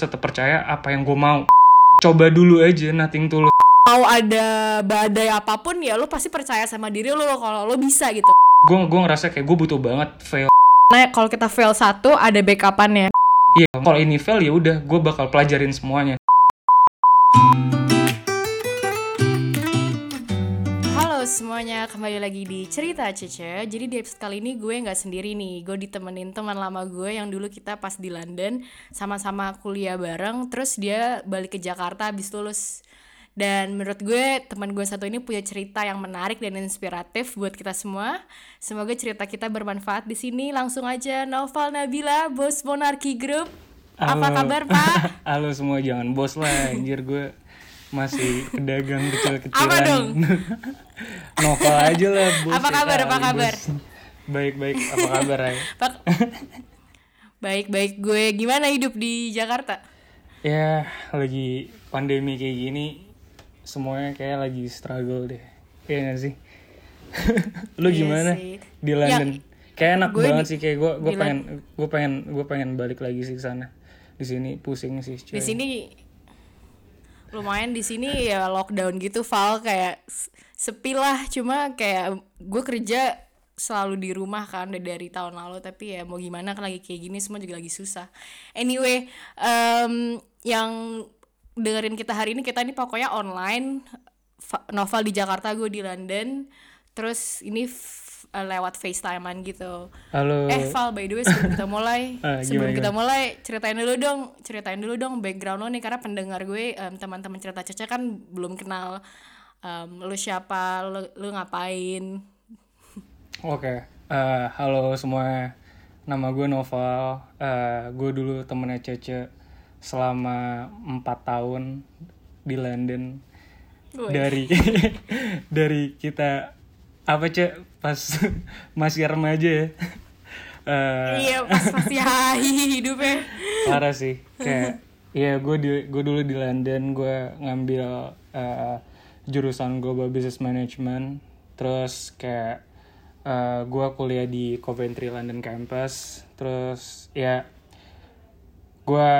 tetap percaya apa yang gue mau. Coba dulu aja nothing tulus mau ada badai apa pun ya lo pasti percaya sama diri lo kalau lo bisa gitu. Gue gue ngerasa kayak gue butuh banget fail. Nah kalau kita fail satu ada backupannya. Iya kalau ini fail ya udah gue bakal pelajarin semuanya semuanya, kembali lagi di Cerita Cece Jadi di episode kali ini gue nggak sendiri nih Gue ditemenin teman lama gue yang dulu kita pas di London Sama-sama kuliah bareng Terus dia balik ke Jakarta habis lulus dan menurut gue teman gue satu ini punya cerita yang menarik dan inspiratif buat kita semua. Semoga cerita kita bermanfaat di sini. Langsung aja Noval Nabila, bos Monarki Group. Apa Halo. kabar Pak? halo semua jangan bos lah anjir gue masih pedagang kecil-kecilan Apa dong? novel aja lah bos Apa ya kabar, apa kali, kabar? bos. baik baik apa kabar Ray? Baik-baik gue gimana hidup di Jakarta? ya lagi pandemi kayak gini semuanya kayak lagi struggle deh Iya gak sih lu Iya gimana sih. di London kayak enak gue banget di- sih kayak gue gue pengen gue pengen gue pengen balik lagi sih ke sana di sini pusing sih cuy. Di sini lumayan di sini ya lockdown gitu Val. Kayak sepi lah. Cuma kayak gue kerja selalu di rumah kan dari tahun lalu. Tapi ya mau gimana kan lagi kayak gini semua juga lagi susah. Anyway em, yang dengerin kita hari ini kita ini pokoknya online. Novel di Jakarta gue di London. Terus ini eh, lewat FaceTimean gitu halo Eh Val, by the way sebelum kita mulai, Ah, sebelum gimana, kita mulai ceritain dulu dong, ceritain dulu dong background lo nih karena pendengar gue em, teman-teman cerita Cece kan belum kenal em, lu siapa, lu, lu ngapain. Oke, eh, halo semua. Nama gue Noval. Eh, gue dulu temennya Cece selama empat tahun di London. Wih. Dari dari kita apa cek? Pas masih remaja ya. Eh, Iya pas masih hai hidupnya. parah sih. Kayak ya gue di gue dulu di London gue ngambil eh, jurusan global business management. Terus kayak eh, gue kuliah di Coventry London campus. Terus ya gue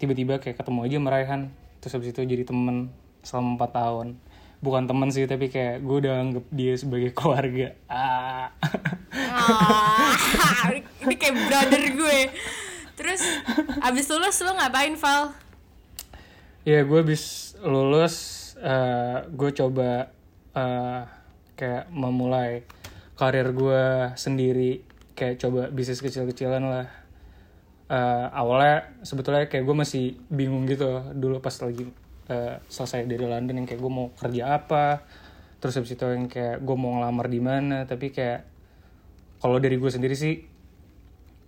tiba-tiba kayak ketemu aja sama Raihan. Terus habis itu jadi temen selama empat tahun bukan temen sih tapi kayak gue udah anggap dia sebagai keluarga ah Ah, ini kayak brother gue. Terus abis lulus lu ngapain Val? Ya gue habis lulus, eh, gue coba eh, kayak memulai karir gue sendiri, kayak coba bisnis kecil-kecilan lah. Eh, awalnya sebetulnya kayak gue masih bingung gitu dulu pas lagi eh, selesai dari London yang kayak gue mau kerja apa, terus habis itu yang kayak gue mau ngelamar di mana, tapi kayak kalau dari gue sendiri sih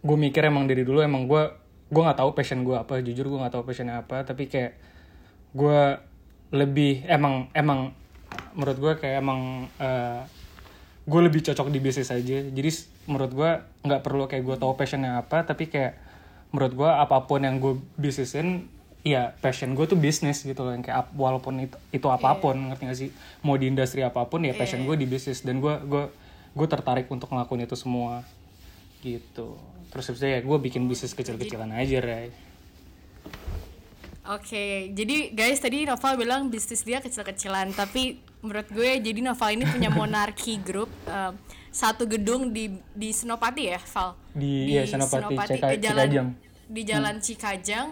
gue mikir emang dari dulu emang gue gue nggak tahu passion gue apa jujur gue nggak tahu passionnya apa tapi kayak gue lebih emang emang menurut gue kayak emang eh, gue lebih cocok di bisnis aja. Jadi menurut gue nggak perlu kayak gue tahu passionnya apa tapi kayak menurut gue apa pun yang gue bisnisin ya passion gue tuh bisnis gitu loh yang kayak walaupun itu, itu apa pun ngerti gak sih? Mau di industri apa pun ya passion gue di bisnis. Dan gue gue gue tertarik untuk ngelakuin itu semua. Gitu. Terus itu ya gue bikin bisnis kecil-kecilan aja Ray. Oke, jadi guys tadi Noval bilang bisnis dia kecil-kecilan, tapi menurut gue jadi Noval ini punya Monarki Group em, satu gedung di di Senopati ya, Val. Di- iya, Senopati, Cika- eh, jalan, Cikajang. Di Jalan Cikajang.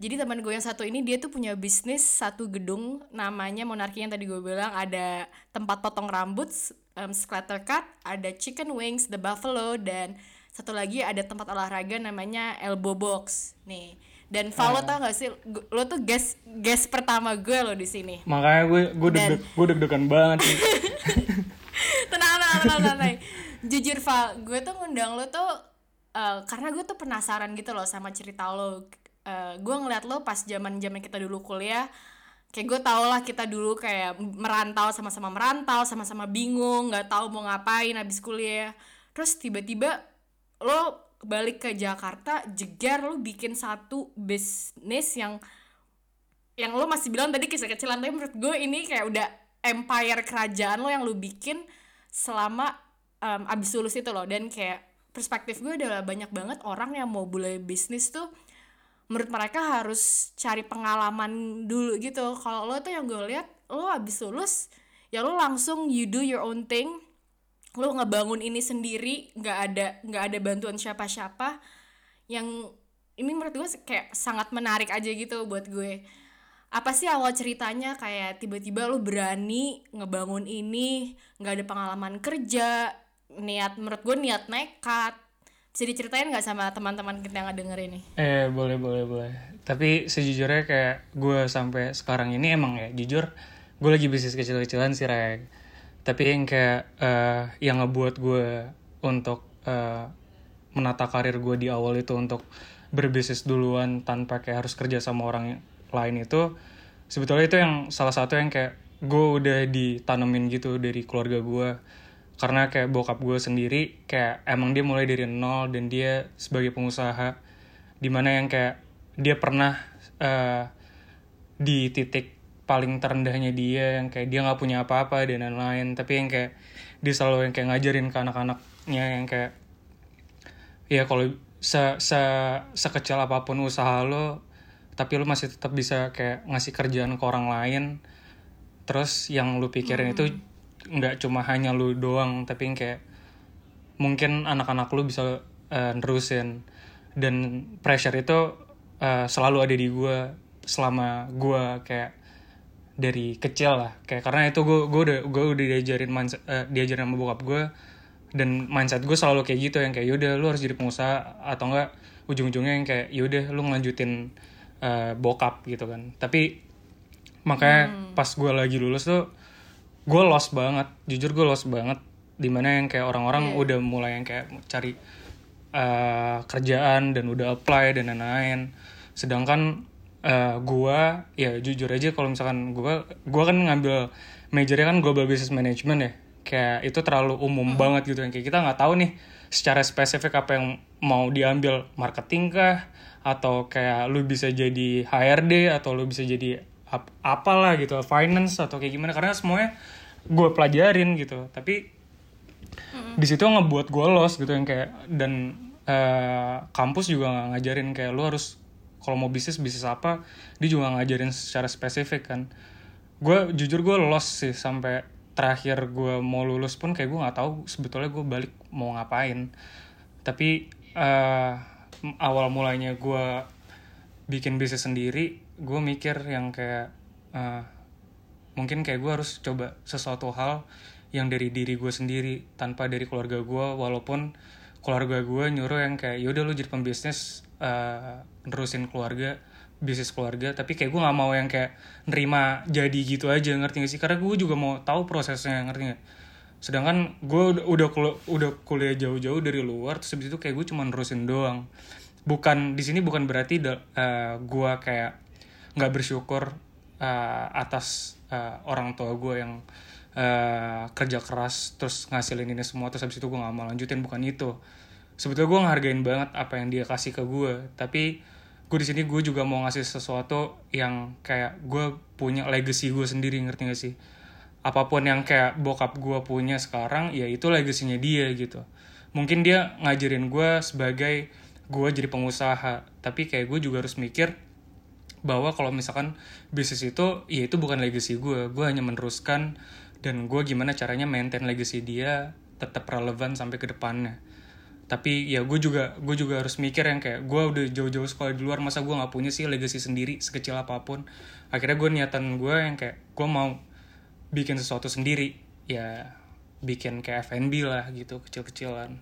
Jadi teman gue yang satu ini dia tuh punya bisnis satu gedung namanya Monarki yang tadi gue bilang ada tempat potong rambut, um, splatter cut, ada chicken wings, the buffalo dan satu lagi ada tempat olahraga namanya elbow box. Nih. Dan Val lo tau gak sih, lo tuh guest guest pertama gue lo di sini. makanya gue gue deg gue deg-degan banget tenang tenang tenang tenang jujur Val gue tuh ngundang lo tuh eh, karena gue tuh penasaran gitu loh sama cerita lo Eh, gue ngeliat lo pas zaman zaman kita dulu kuliah kayak gue tau lah kita dulu kayak merantau sama-sama merantau sama-sama bingung nggak tahu mau ngapain habis kuliah. Terus tiba-tiba lo balik ke Jakarta jegar lo bikin satu bisnis yang yang lo masih bilang tadi kecil-kecilan tapi menurut gue ini kayak udah empire kerajaan lo yang lo bikin selama um, abis lulus itu loh. Dan kayak perspektif gue adalah banyak banget orang yang mau mulai bisnis tuh menurut mereka harus cari pengalaman dulu gitu. Kalau lo tuh yang gue lihat lo abis lulus ya lo langsung you do your own thing. Lo ngebangun ini sendiri nggak ada nggak ada bantuan siapa-siapa yang ini menurut gue kayak sangat menarik aja gitu buat gue. Apa sih awal ceritanya? Kayak tiba-tiba lo berani ngebangun ini nggak ada pengalaman kerja niat menurut gue niat nekat bisa diceritain nggak sama teman-teman kita yang denger ini Eh boleh boleh boleh. Tapi sejujurnya kayak gue sampai sekarang ini emang ya jujur gue lagi bisnis kecil-kecilan sih Rek. Tapi yang kayak eh, yang ngebuat gue untuk eh, menata karir gue di awal itu untuk berbisnis duluan tanpa kayak harus kerja sama orang lain itu sebetulnya itu yang salah satu yang kayak gue udah ditanemin gitu dari keluarga gue karena kayak bokap gue sendiri kayak emang dia mulai dari nol dan dia sebagai pengusaha. Di mana yang kayak dia pernah eh, di titik paling terendahnya dia yang kayak dia nggak punya apa-apa dan lain-lain. Tapi yang kayak dia selalu yang kayak ngajarin ke anak-anaknya yang kayak ya kalau se, se sekecil apa pun usaha lo tapi lo masih tetap bisa kayak ngasih kerjaan ke orang lain. Terus yang lu pikirin itu nggak cuma hanya lu doang tapi yang kayak mungkin anak-anak lu bisa eh, nerusin. Dan pressure itu eh, selalu ada di gue selama gue kayak dari kecil lah. Kayak karena itu gue gue udah gue udah diajarin mindset, eh, diajarin sama bokap gue dan mindset gue selalu kayak gitu yang kayak yaudah lu harus jadi pengusaha atau enggak ujung-ujungnya yang kayak yaudah lu ngelanjutin eh, bokap gitu kan. Tapi makanya pas gue lagi lulus tuh gue lost banget. Jujur gue lost banget. Di mana yang kayak orang-orang udah mulai yang kayak cari eh, kerjaan dan udah apply dan lain-lain. Sedangkan eh, gue ya jujur aja kalau misalkan gue gue kan ngambil majornya kan global business management ya. Kayak itu terlalu umum banget gitu. Yang kayak kita nggak tahu nih secara spesifik apa yang mau diambil. Marketing kah? Atau kayak lu bisa jadi HRD atau lu bisa jadi ap- apalah gitu. Finance atau kayak gimana? Karena semuanya gue pelajarin gitu. Tapi di situ ngebuat gue lost gitu yang kayak dan eh, kampus juga nggak ngajarin kayak lu harus kalau mau bisnis bisnis apa dia juga ngajarin secara spesifik kan. Gue jujur gue lost sih sampai terakhir gue mau lulus pun kayak gue nggak tahu sebetulnya gue balik mau ngapain. Tapi eh, awal mulanya gue bikin bisnis sendiri gue mikir yang kayak eh, mungkin kayak gue harus coba sesuatu hal yang dari diri gue sendiri tanpa dari keluarga gue walaupun keluarga gue nyuruh yang kayak yaudah lu jadi pembisnis eh, nerusin keluarga bisnis keluarga. Tapi kayak gue nggak mau yang kayak nerima jadi gitu aja ngerti gak sih? Karena gue juga mau tahu prosesnya ngerti gak sedangkan gue udah udah kul- udah kuliah jauh-jauh dari luar terus habis itu kayak gue cuma nerusin doang. Bukan di sini bukan berarti da- eh, gue kayak nggak bersyukur eh, atas eh, orang tua gue yang eh, kerja keras terus ngasilin ini semua terus habis itu gue nggak mau lanjutin bukan itu. Sebetulnya gue ngehargain banget apa yang dia kasih ke gue tapi gue di sini gue juga mau ngasih sesuatu yang kayak gue punya legacy gue sendiri ngerti gak sih? Apa pun yang kayak bokap gue punya sekarang ya itu legasinya dia gitu. Mungkin dia ngajarin gue sebagai gue jadi pengusaha tapi kayak gue juga harus mikir bahwa kalau misalkan bisnis itu ya itu bukan legacy gue gue hanya meneruskan dan gue gimana caranya maintain legacy dia tetap relevan sampai ke depannya. Tapi ya gue juga gue juga harus mikir yang kayak gue udah jauh-jauh sekolah di luar masa gue nggak punya sih legacy sendiri sekecil apa pun. Akhirnya gue niatan gue yang kayak gue mau bikin sesuatu sendiri. Ya bikin kayak F&B lah gitu kecil-kecilan.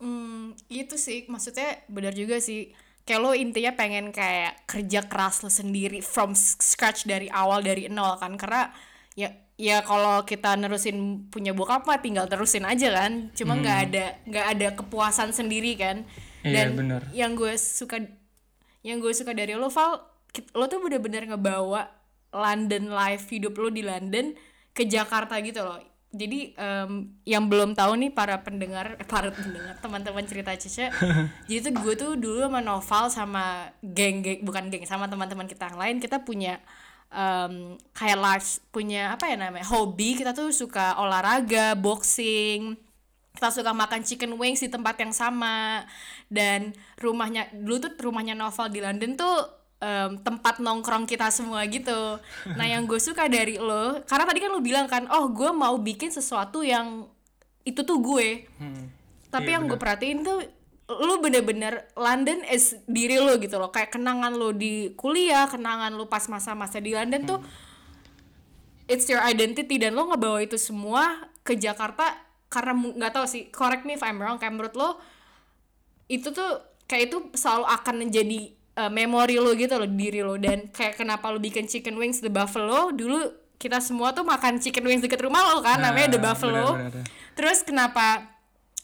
Hmm, itu sih. Maksudnya benar juga sih kayak lo intinya pengen kayak kerja keras lo sendiri from scratch dari awal dari nol kan. Karena ya ya kalau kita nerusin punya bokap mah tinggal terusin aja kan. Cuma nggak ada nggak ada kepuasan sendiri kan. Iya, dan bener. yang gue suka yang gue suka dari lo Val lo tuh bener-bener ngebawa London life hidup lo di London ke Jakarta gitu loh jadi em, yang belum tahu nih para pendengar eh, para pendengar teman-teman cerita Cece jadi tuh gue tuh dulu sama Noval sama geng-geng bukan geng sama teman-teman kita yang lain kita punya em, kayak life punya apa ya namanya hobi kita tuh suka olahraga boxing kita suka makan chicken wings di tempat yang sama dan rumahnya dulu tuh rumahnya Novel di London tuh em, tempat nongkrong kita semua gitu. Nah yang gue suka dari lo karena tadi kan lo bilang kan oh gue mau bikin sesuatu yang itu tuh gue. Hmm. tapi Iya, yang gue perhatiin tuh lu bener-bener London is diri lo gitu loh. Kayak kenangan lo di kuliah kenangan lo pas masa-masa di London tuh it's your identity dan lo ngebawa itu semua ke Jakarta karena nggak tahu sih correct me if I'm wrong kayak menurut lo itu tuh kayak itu selalu akan menjadi uh, memori lo gitu loh diri lo. Dan kayak kenapa lo bikin chicken wings the buffalo dulu kita semua tuh makan chicken wings deket rumah lo kan namanya the Nah, buffalo benar-benar. terus kenapa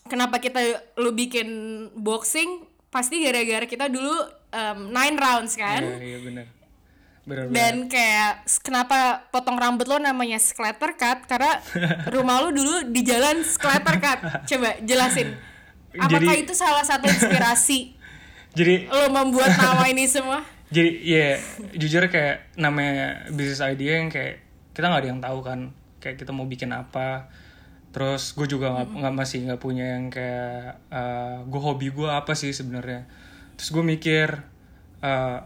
kenapa kita lo bikin boxing? Pasti gara-gara kita dulu um, nine rounds kan. Iya, iya benar. Benar. dan kayak kenapa potong rambut lo namanya splatter cut? Karena rumah lo dulu di jalan splatter cut. Coba jelasin apakah Jadi- itu salah satu inspirasi Jadi lo membuat nama ini semua? Jadi ya jujur kayak namanya bisnis idea yang kayak kita nggak ada yang tahu kan kayak kita mau bikin apa. Terus gue juga nggak nggak masih nggak punya yang kayak gue hobi gue apa sih sebenarnya. Terus gue mikir eh,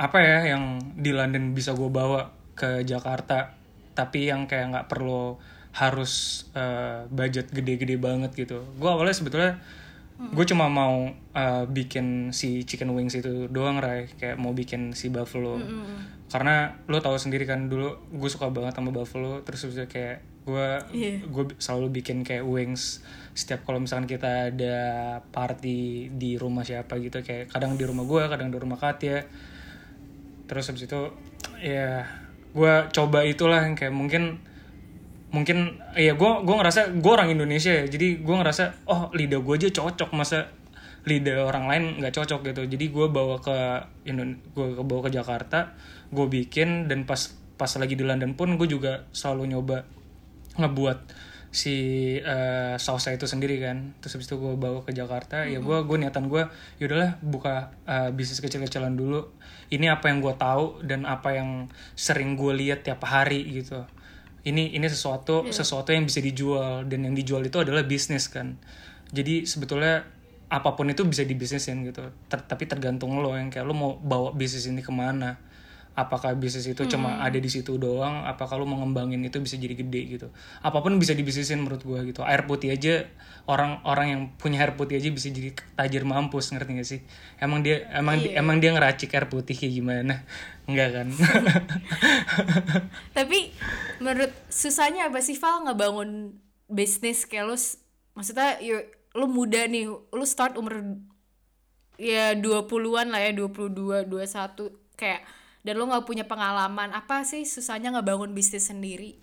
apa ya yang di London bisa gue bawa ke Jakarta tapi yang kayak nggak perlu harus eh, budget gede-gede banget gitu. Gue awalnya sebetulnya gue cuma mau uh, bikin si chicken wings itu doang Ray. Kayak mau bikin si buffalo. Karena lo tahu sendiri kan dulu gue suka banget sama buffalo. Terus itu kayak gue Iya. gue selalu bikin kayak wings. Setiap kalau misalkan kita ada party di rumah siapa gitu kayak kadang di rumah gue kadang di rumah Katya. Terus habis itu ya gue coba itulah yang kayak mungkin mungkin ya gue gue ngerasa gue orang Indonesia ya. Jadi gue ngerasa oh lidah gue aja cocok. Masa lidah orang lain nggak cocok gitu. Jadi gue bawa ke gue bawa ke Jakarta gue bikin dan pas pas lagi di London pun gue juga selalu nyoba ngebuat si eh, sausnya itu sendiri kan. Terus habis itu gue bawa ke Jakarta. Ya gue gue niatan gue yaudahlah buka eh, bisnis kecil-kecilan dulu. Ini apa yang gue tahu dan apa yang sering gue lihat tiap hari gitu ini ini sesuatu sesuatu yang bisa dijual. Dan yang dijual itu adalah bisnis kan. Jadi sebetulnya apa pun itu bisa dibisnisin gitu. Ter- tapi tergantung lo yang kayak lo mau bawa bisnis ini ke mana apakah bisnis itu cuma ada di situ doang apakah lo mau ngembangin itu bisa jadi gede gitu. Apa pun bisa dibisnisin menurut gua gitu. Air putih aja orang orang yang punya air putih aja bisa jadi tajir mampus ngerti gak sih? Emang dia emang di- emang dia ngeracik air putih kayak gimana? Enggak kan? Tapi menurut susahnya apa sih Val ngebangun bisnis? Kayak s- maksudnya you, lo muda nih lo start umur ya 20-an lah ya 22 21 kayak dan lo nggak punya pengalaman apa sih susahnya ngebangun bisnis sendiri?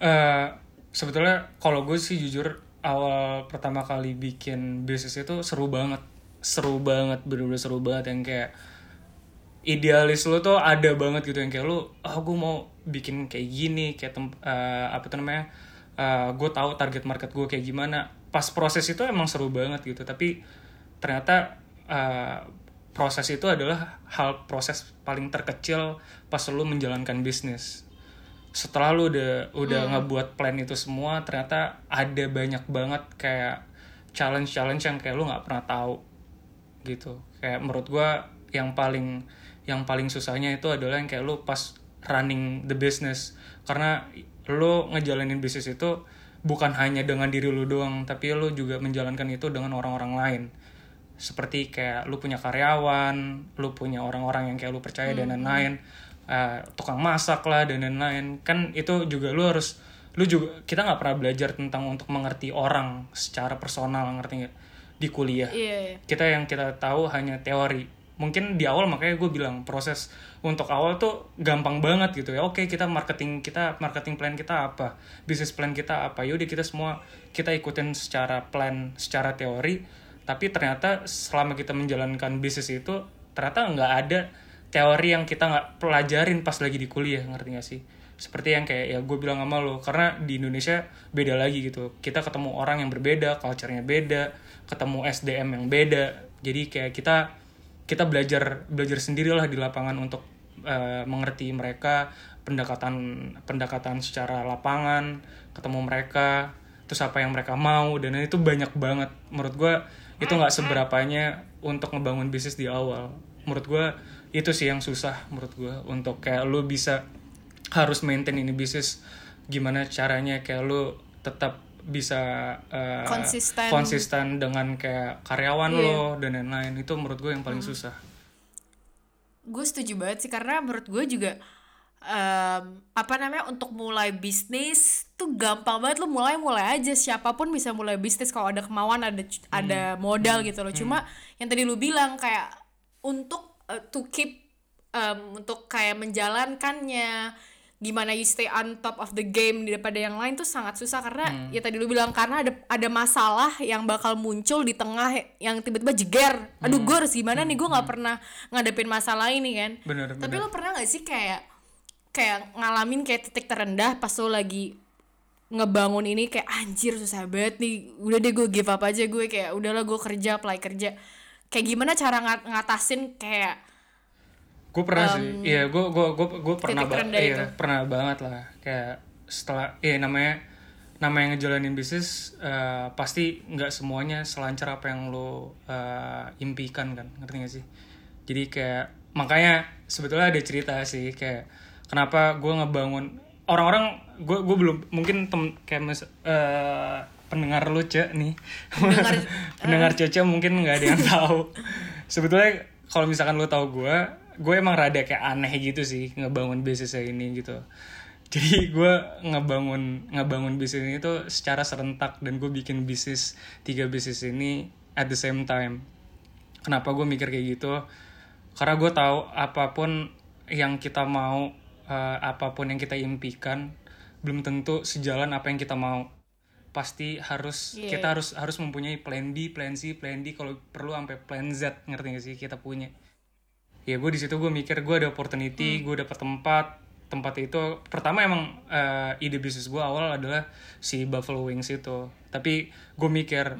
Eh, sebetulnya kalau gue sih jujur awal pertama kali bikin bisnis itu seru banget. Seru banget bener-bener seru banget yang kayak idealis lo tuh ada banget gitu. Yang kayak lo ah gue mau bikin kayak gini kayak tem eh, apa tuh namanya? Gue tahu target market gue kayak gimana. Pas proses itu emang seru banget gitu. Tapi ternyata eh, proses itu adalah hal proses paling terkecil pas lo menjalankan bisnis. Setelah lu udah udah ngebuat plan itu semua ternyata ada banyak banget kayak challenge challenge yang kayak lu nggak pernah tahu gitu. Kayak menurut gua yang paling yang paling susahnya itu adalah yang kayak lu pas running the business. Karena lu ngejalanin bisnis itu bukan hanya dengan diri lu doang tapi lu juga menjalankan itu dengan orang-orang lain seperti kayak lu punya karyawan, lu punya orang-orang yang kayak lu percaya dan lain-lain, Eh, tukang masak lah dan lain-lain. Kan itu juga lu harus, lu juga kita nggak pernah belajar tentang untuk mengerti orang secara personal ngerti nggak di kuliah. iya Kita yang kita tahu hanya teori. Mungkin di awal makanya gue bilang proses untuk awal tuh gampang banget gitu ya. Oke kita marketing kita marketing plan kita apa, bisnis plan kita apa. Yaudah kita semua kita ikutin secara plan, secara teori. Tapi ternyata selama kita menjalankan bisnis itu ternyata nggak ada teori yang kita nggak pelajarin pas lagi di kuliah ngerti gak sih? Seperti yang kayak ya gue bilang sama lo karena di Indonesia beda lagi gitu. Kita ketemu orang yang berbeda, culture-nya beda, ketemu SDM yang beda. Jadi kayak kita kita belajar belajar sendirilah di lapangan untuk eh, mengerti mereka pendekatan pendekatan secara lapangan ketemu mereka terus apa yang mereka mau dan itu banyak banget menurut gue itu nggak seberapanya untuk ngebangun bisnis di awal menurut gue itu sih yang susah menurut gue untuk kayak lu bisa harus maintain ini bisnis gimana caranya kayak lu tetap bisa uh, Konsisten. konsisten dengan kayak karyawan Iya. lo dan lain-lain itu menurut gue yang paling Hmm. susah gue setuju banget sih karena menurut gue juga em, apa namanya untuk mulai bisnis tuh gampang banget. Lu mulai mulai aja. Siapa pun bisa mulai bisnis kalau ada kemauan ada ada modal gitu loh. Cuma yang tadi lu bilang kayak untuk uh, to keep em, untuk kayak menjalankannya gimana you stay on top of the game daripada yang lain tuh sangat susah. Karena ya tadi lu bilang karena ada ada masalah yang bakal muncul di tengah yang tiba-tiba jeger. Aduh gue harus gimana nih? Gue nggak pernah ngadepin masalah ini kan? Bener tapi bener lo pernah gak sih kayak kayak ngalamin kayak titik terendah pas lo lagi ngebangun ini kayak anjir susah banget nih. Udah deh gue give up aja gue kayak udahlah gue kerja apply kerja. Kayak gimana cara ngat- ngatasin kayak gue pernah sih. Iya gue gue gue gue pernah titik ba- terendah iya, itu. pernah banget lah. Kayak setelah iya namanya namanya ngejalanin bisnis eh, pasti nggak semuanya selancar apa yang lo eh, impikan kan. Ngerti gak sih? Jadi kayak makanya sebetulnya ada cerita sih kayak kenapa gue ngebangun orang-orang gue gue belum mungkin tem kayak mes, eh, pendengar lu cek nih. Pendengar, pendengar Cece mungkin nggak ada yang tahu. Sebetulnya kalau misalkan lu tahu gue gue emang rada kayak aneh gitu sih ngebangun bisnisnya ini gitu. Jadi gue ngebangun ngebangun bisnis ini tuh secara serentak dan gue bikin bisnis tiga bisnis ini at the same time. Kenapa gue mikir kayak gitu? Karena gue tahu apa pun yang kita mau eh, apa pun yang kita impikan belum tentu sejalan apa yang kita mau. Pasti harus Iya. kita harus harus mempunyai plan B plan C plan D kalau perlu sampai plan Z ngerti gak sih kita punya. Ya gue di situ gue mikir gue ada opportunity gue dapet tempat. Tempat itu pertama emang eh, ide bisnis gue awal adalah si Buffalo Wings itu. Tapi gue mikir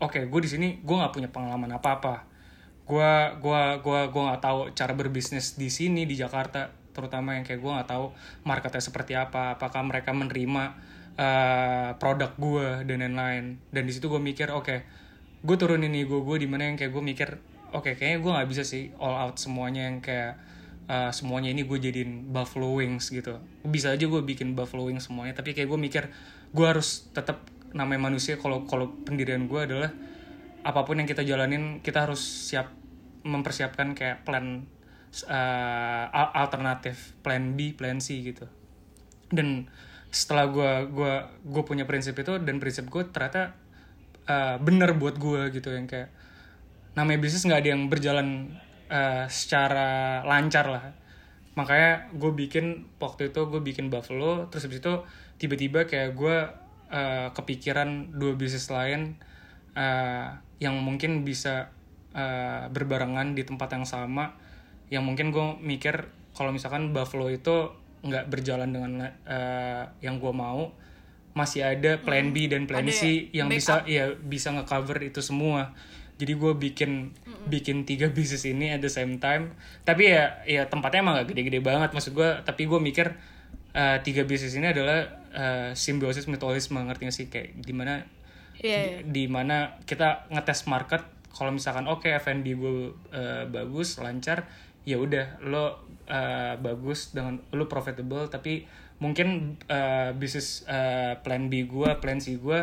oke gue di sini gue nggak punya pengalaman apa apa gue gua gua gua nggak tahu cara berbisnis di sini di Jakarta terutama yang kayak gue nggak tahu marketnya seperti apa apakah mereka menerima eh, produk gue dan lain-lain. Dan di situ gue mikir oke gue turunin ego gue di mana yang kayak gue mikir oke kayaknya gue nggak bisa sih all out semuanya yang kayak uh, semuanya ini gue jadiin buffalo wings gitu. Bisa aja gue bikin buffalo wings semuanya tapi kayak gue mikir gue harus tetap namanya manusia kalau kalau pendirian gue adalah apa pun yang kita jalanin kita harus siap mempersiapkan kayak plan uh, al- alternatif plan B plan C gitu. Dan setelah gue gua gue punya prinsip itu dan prinsip gue ternyata uh, bener buat gue gitu yang kayak namanya bisnis nggak ada yang berjalan uh, secara lancar lah. Makanya gue bikin waktu itu gue bikin Buffalo terus habis itu tiba-tiba kayak gue uh, kepikiran dua bisnis lain uh, yang mungkin bisa uh, berbarengan di tempat yang sama yang mungkin gue mikir kalau misalkan Buffalo itu nggak berjalan dengan uh, yang gue mau masih ada plan B dan plan Ada C yang backup. bisa ya bisa ngecover itu semua. Jadi gue bikin bikin tiga bisnis ini at the same time. Tapi ya ya tempatnya emang gak gede-gede banget maksud gue tapi gue mikir uh, tiga bisnis ini adalah uh, simbiosis mutualisme ngerti gak sih? Kayak di mana Iya, di mana kita ngetes market. Kalau misalkan oke F&B gue uh, bagus lancar ya udah lo uh, bagus dengan lo profitable tapi mungkin uh, bisnis uh, plan B gue plan C gue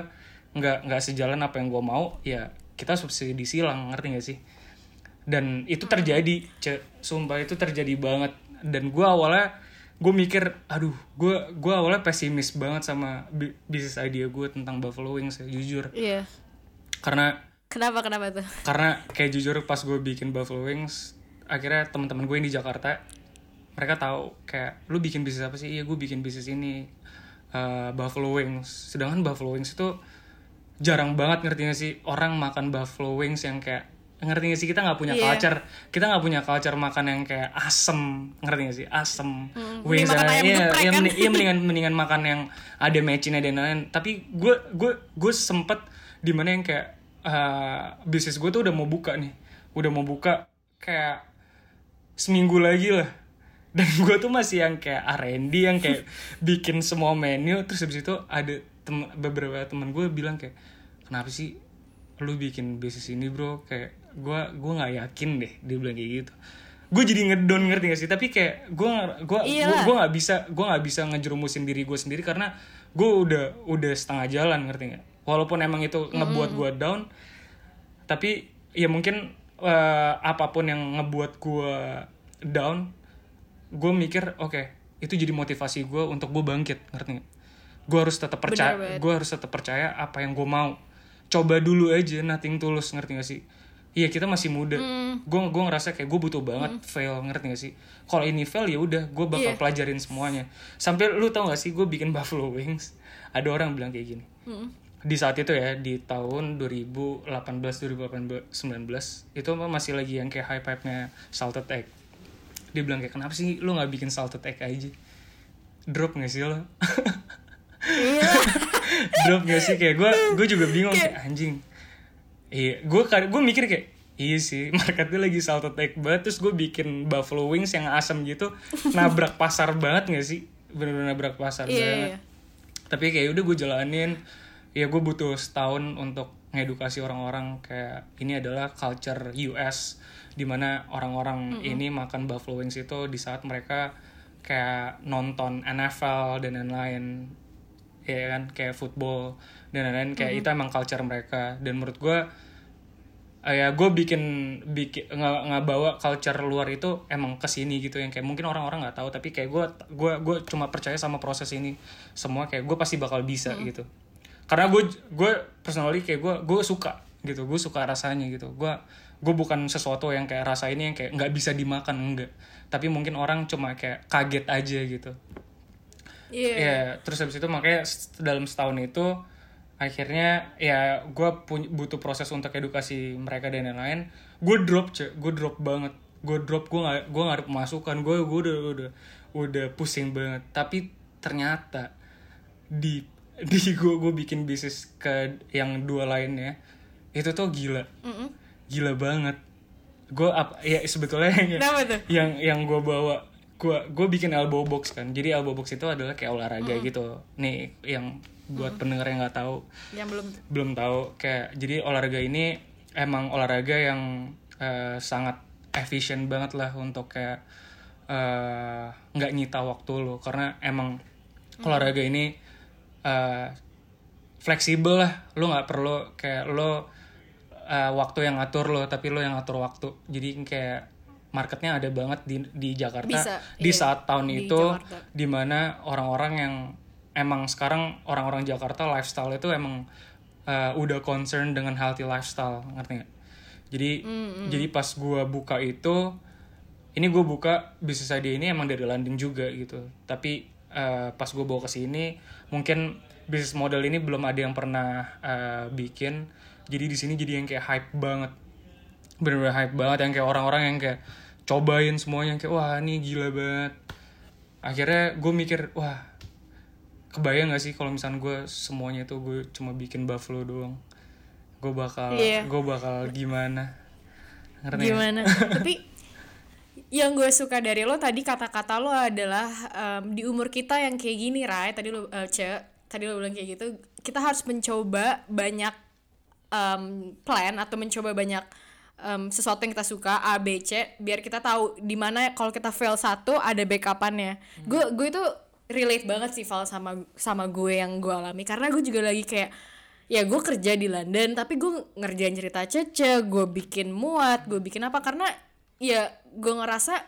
nggak nggak sejalan apa yang gue mau ya kita subsidi silang ngerti gak sih? Dan itu terjadi cek sumpah itu terjadi banget. Dan gue awalnya gue mikir aduh gue gue awalnya pesimis banget sama bi- bisnis idea gue tentang Buffalo Wings ya, jujur. Iya. Karena kenapa kenapa tuh? Karena kayak jujur pas gue bikin Buffalo Wings akhirnya teman-teman gue yang di Jakarta mereka tahu kayak lu bikin bisnis apa sih? Iya gue bikin bisnis ini. Eh, Buffalo Wings. Sedangkan Buffalo Wings itu jarang banget ngerti gak sih orang makan Buffalo Wings yang kayak ngerti gak sih? Kita nggak punya Iya. culture kita nggak punya culture makan yang kayak asem ngerti gak sih? Asem. Makan dan- ayam iya, iya, kan? iya, mendingan mendingan makan yang ada matchingnya dan lain-lain. Tapi gue gue gue sempet di mana yang kayak eh, bisnis gue tuh udah mau buka nih. Udah mau buka kayak seminggu lagi lah. Dan gue tuh masih yang kayak R&D yang kayak bikin semua menu. Terus habis itu ada tem beberapa teman gue bilang kayak kenapa sih lu bikin bisnis ini bro? Kayak gue gue nggak yakin deh dia bilang kayak gitu. Gue jadi ngedon ngerti gak sih? Tapi kayak gue gue gue nggak bisa gue nggak bisa ngejerumusin diri gue sendiri karena gue udah udah setengah jalan ngerti nggak? Walaupun emang itu ngebuat gue down tapi ya mungkin eh, apa pun yang ngebuat gue down gue mikir oke itu jadi motivasi gue untuk gue bangkit ngerti nggak? Gue harus tetap percaya gue harus tetap percaya apa yang gue mau. Coba dulu aja nothing tulus ngerti gak sih? Iya kita masih muda. Gue gue ngerasa kayak gue butuh banget fail ngerti gak sih? Kalau ini fail ya udah gue bakal Iya. pelajarin semuanya. Sampai lu tau gak sih gue bikin buffalo wings? Ada orang bilang kayak gini di saat itu ya di tahun 2018 2019 itu masih lagi yang kayak hype hype nya salted egg. Dia bilang kayak kenapa sih lu nggak bikin salted egg aja? Drop gak sih lo? Iya. Drop gak sih? Kayak gue gue juga bingung kayak anjing. Iya gue gue mikir kayak iya sih marketnya lagi salted egg banget. Terus gue bikin buffalo wings yang asam gitu nabrak pasar banget gak sih? Bener-bener nabrak pasar Iya, banget. iya. tapi kayak udah gue jalanin ya gue butuh setahun untuk ngedukasi orang-orang kayak ini adalah culture US di mana orang-orang ini makan buffalo wings itu di saat mereka kayak nonton NFL dan lain-lain. Ya kan? Kayak football dan lain-lain kayak itu emang culture mereka. Dan menurut gue eh, ya gue bikin bikin nggak nggak bawa culture luar itu emang ke sini gitu. Yang kayak mungkin orang-orang nggak tahu tapi kayak gue gue gue cuma percaya sama proses ini semua kayak gue pasti bakal bisa gitu karena gue gue personally kayak gue gue suka gitu gue suka rasanya gitu gue gue bukan sesuatu yang kayak rasa ini yang kayak nggak bisa dimakan enggak tapi mungkin orang cuma kayak kaget aja gitu iya Ya, terus habis itu makanya dalam setahun itu akhirnya ya gue butuh proses untuk edukasi mereka dan lain-lain. Gue drop cek, gue drop banget. Gue drop, gue nggak gue nggak ada pemasukan. Gue gue udah udah udah pusing banget. Tapi ternyata di di gue gue bikin bisnis ke yang dua lainnya itu tuh gila, gila banget. Gue apa ya sebetulnya yang yang yang gue bawa gue gue bikin elbow box kan. Jadi elbow box itu adalah kayak olahraga gitu. Nih yang buat pendengar yang nggak tahu. Yang belum belum tahu kayak jadi olahraga ini emang olahraga yang eh, sangat efisien banget lah untuk kayak eh, nggak nyita waktu lo. Karena emang olahraga ini eh, fleksibel lah. Lo nggak perlu kayak lo eh, waktu yang ngatur lo tapi lo yang ngatur waktu. Jadi kayak marketnya ada banget di di Jakarta Bisa, di iya, saat tahun di itu Jakarta. di mana orang-orang yang emang sekarang orang-orang Jakarta lifestyle itu emang uh, udah concern dengan healthy lifestyle. Ngerti nggak? Jadi jadi pas gua buka itu ini gue buka bisnis idea ini emang dari London juga gitu. Tapi uh, pas gue bawa ke sini mungkin bisnis model ini belum ada yang pernah uh, bikin. Jadi di sini jadi yang kayak hype banget. Bener-bener hype banget yang kayak orang-orang yang kayak cobain semuanya kayak wah ini gila banget. Akhirnya gue mikir wah kebayang gak sih kalau misalnya gue semuanya itu gue cuma bikin buffalo doang? Gue bakal Iya. gue bakal gimana? Ngerti gimana? Tapi yang gue suka dari lo tadi kata-kata lo adalah em, di umur kita yang kayak gini Rai tadi lo eh, Ce, tadi lo bilang kayak gitu kita harus mencoba banyak em, plan atau mencoba banyak em, sesuatu yang kita suka A B C biar kita tahu di mana kalau kita fail satu ada backupannya. Gue gue itu relate banget sih Val sama sama gue yang gue alami. Karena gue juga lagi kayak ya gue kerja di London tapi gue ngerjain cerita cece gue bikin muat gue bikin apa karena ya gue ngerasa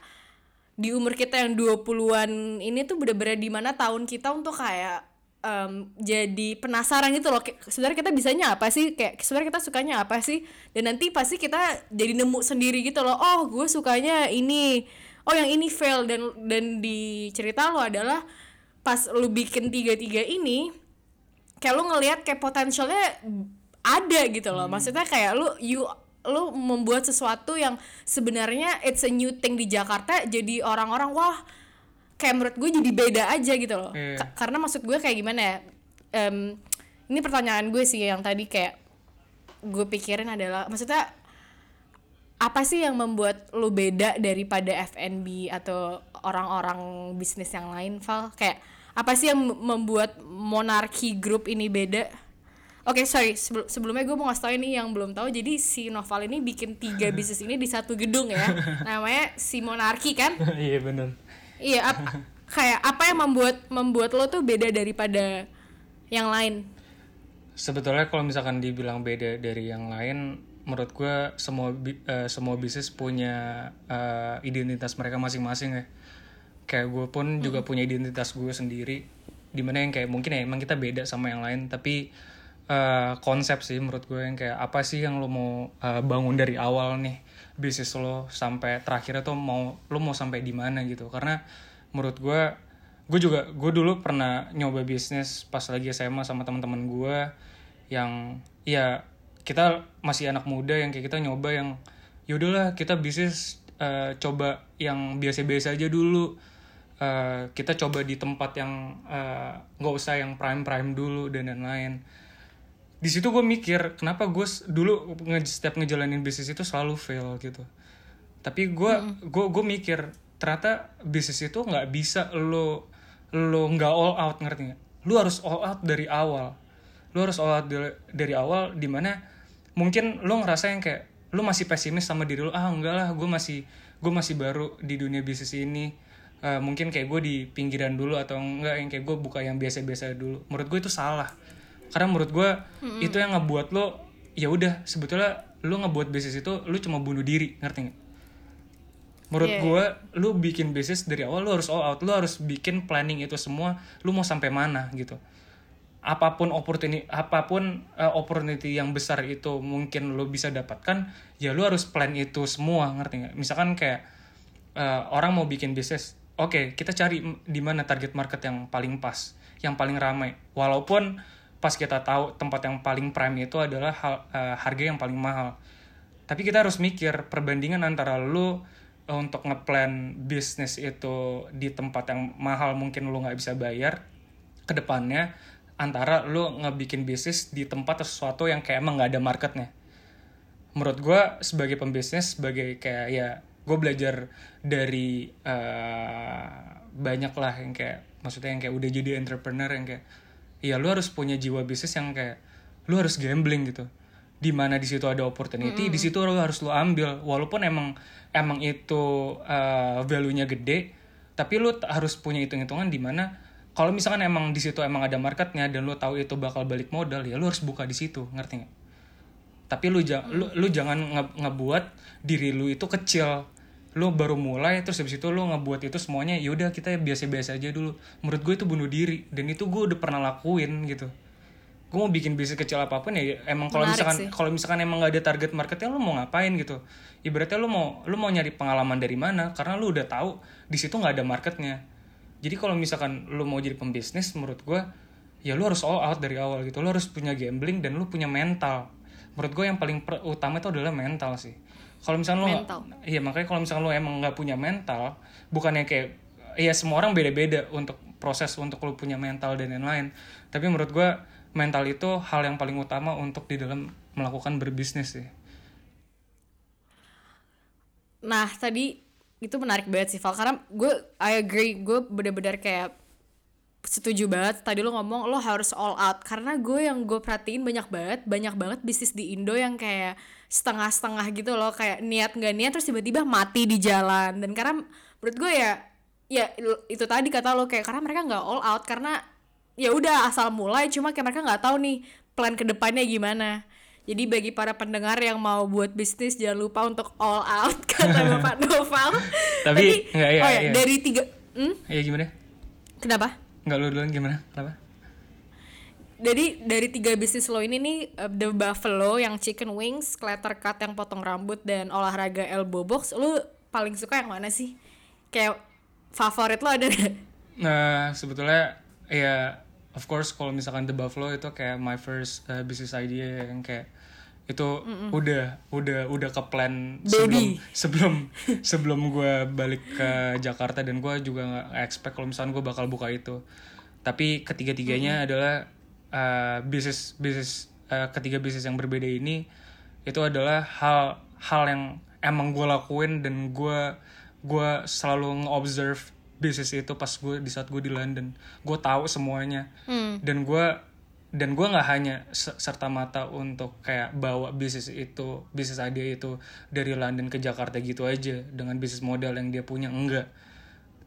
di umur kita yang 20-an ini tuh bener-bener di mana tahun kita untuk kayak em, jadi penasaran gitu loh. Sebenarnya kita bisanya apa sih? Kayak sebenarnya kita sukanya apa sih? Dan nanti pasti kita jadi nemu sendiri gitu loh. Oh gue sukanya ini. Oh yang ini fail. Dan dan di cerita lo adalah pas lu bikin tiga-tiga ini kayak lu ngelihat kayak potensialnya ada gitu loh. Maksudnya kayak lu you lu membuat sesuatu yang sebenarnya it's a new thing di Jakarta jadi orang-orang wah kayak menurut gue jadi beda aja gitu loh. Ka- karena maksud gue kayak gimana ya Em, ini pertanyaan gue sih yang tadi kayak gue pikirin adalah maksudnya apa sih yang membuat lu beda daripada F&B atau orang-orang bisnis yang lain Val kayak apa sih yang membuat monarki grup ini beda Oke sorry. Sebelum sebelumnya gue mau ngasih tau ini yang belum tahu jadi si Noval ini bikin tiga bisnis ini di satu gedung ya. Namanya si monarki kan? Iya bener. Iya ap- kayak apa yang membuat membuat lo tuh beda daripada yang lain? Sebetulnya kalau misalkan dibilang beda dari yang lain menurut gue semua eh, semua bisnis punya eh, identitas mereka masing-masing ya. Kayak gue pun juga punya identitas gue sendiri. Di mana yang kayak mungkin ya emang kita beda sama yang lain. Tapi eh, konsep sih menurut gue yang kayak apa sih yang lo mau eh, bangun dari awal nih? Bisnis lo sampai terakhirnya tuh mau lo mau sampai di mana gitu. Karena menurut gue gue juga gue dulu pernah nyoba bisnis pas lagi SMA sama teman-teman gue yang ya kita masih anak muda yang kayak kita nyoba yang yaudahlah kita bisnis eh, coba yang biasa-biasa aja dulu. Eh, kita coba di tempat yang nggak usah yang prime prime dulu dan lain-lain di situ gue mikir kenapa gue dulu nge setiap ngejalanin bisnis itu selalu fail gitu. Tapi gue gue gue mikir ternyata bisnis itu nggak bisa lo lo nggak all out ngerti nggak? Lu harus all out dari awal. Lu harus all out dari, dari awal di mana mungkin lo ngerasa yang kayak lu masih pesimis sama diri lu ah enggak lah gue masih gue masih baru di dunia bisnis ini. Eh, mungkin kayak gue di pinggiran dulu atau enggak yang kayak gue buka yang biasa-biasa dulu. Menurut gue itu salah karena menurut gue itu yang ngebuat lo ya udah sebetulnya lo ngebuat bisnis itu lo cuma bunuh diri ngerti nggak? Menurut Iya, gue lo bikin bisnis dari awal lo harus all out lo harus bikin planning itu semua lo mau sampai mana gitu. Apa pun opportunity apa pun uh, opportunity yang besar itu mungkin lo bisa dapatkan ya lo harus plan itu semua ngerti nggak? Misalkan kayak uh, orang mau bikin bisnis oke kita cari di mana target market yang paling pas yang paling ramai. Walaupun pas kita tahu tempat yang paling prime itu adalah hal- uh, harga yang paling mahal. Tapi kita harus mikir perbandingan antara lu uh, untuk ngeplan bisnis itu di tempat yang mahal mungkin lu nggak bisa bayar ke depannya antara lu ngebikin bisnis di tempat sesuatu yang kayak emang nggak ada marketnya. Menurut gue sebagai pembisnis sebagai kayak ya gue belajar dari eh, banyak lah yang kayak maksudnya yang kayak udah jadi entrepreneur yang kayak ya lu harus punya jiwa bisnis yang kayak lu harus gambling gitu. Di mana di situ ada opportunity di situ lu harus lu ambil. Walaupun emang emang itu eh, value-nya gede tapi lu harus punya hitung-hitungan di mana kalau misalkan emang di situ emang ada marketnya dan lu tahu itu bakal balik modal ya lu harus buka di situ ngerti nggak? Tapi lu jangan lu, lu jangan nge- ngebuat diri lu itu kecil lu baru mulai terus habis itu lu ngebuat itu semuanya yaudah kita biasa-biasa aja dulu. Menurut gue itu bunuh diri dan itu gue udah pernah lakuin gitu. Gue mau bikin bisnis kecil apa pun ya emang kalau misalkan kalau misalkan emang gak ada target marketnya lu mau ngapain gitu. Ibaratnya lu mau lu mau nyari pengalaman dari mana karena lu udah tahu di situ nggak ada marketnya. Jadi kalau misalkan lu mau jadi pembisnis menurut gue ya lu harus all out dari awal gitu. Lu harus punya gambling dan lu punya mental. Menurut gue yang paling utama itu adalah mental sih kalau misalkan lu Mental. iya makanya kalau misalkan lu emang nggak punya mental bukannya kayak ya semua orang beda-beda untuk proses untuk lu punya mental dan lain-lain. Tapi menurut gue mental itu hal yang paling utama untuk di dalam melakukan berbisnis sih. Nah tadi itu menarik banget sih Val. Karena gue I agree gue bener-bener kayak setuju banget. Tadi lo ngomong lo harus all out. Karena gue yang gue perhatiin banyak banget banyak banget bisnis di Indo yang kayak setengah-setengah gitu loh kayak niat nggak niat terus tiba-tiba mati di jalan dan karena menurut gue ya ya itu tadi kata lo kayak karena mereka nggak all out karena ya udah asal mulai cuma kayak mereka nggak tahu nih plan ke depannya gimana jadi bagi para pendengar yang mau buat bisnis jangan lupa untuk all out kata Bapak Noval. Tapi, iya, oh ya iya. dari tiga, hmm? iya gimana kenapa? nggak lu duluan gimana kenapa Dari dari tiga bisnis lo ini nih uh, The Buffalo yang chicken wings, clatter cut yang potong rambut dan olahraga elbow box, lo paling suka yang mana sih? Kayak favorit lo ada nggak? Nah, sebetulnya ya of course kalau misalkan The Buffalo itu kayak my first uh, business idea yang kayak itu udah udah udah ke plan sebelum sebelum sebelum gue balik ke Jakarta dan gue juga nggak expect kalau misalkan gue bakal buka itu. Tapi ketiga-tiganya adalah uh, bisnis bisnis uh, ketiga bisnis yang berbeda ini itu adalah hal hal yang emang gue lakuin dan gue gue selalu nge-observe bisnis itu pas gue di saat gue di London. Gue tahu semuanya. Hmm. dan gue dan gue nggak hanya se- serta mata untuk kayak bawa bisnis itu bisnis Adia itu dari London ke Jakarta gitu aja dengan bisnis modal yang dia punya enggak.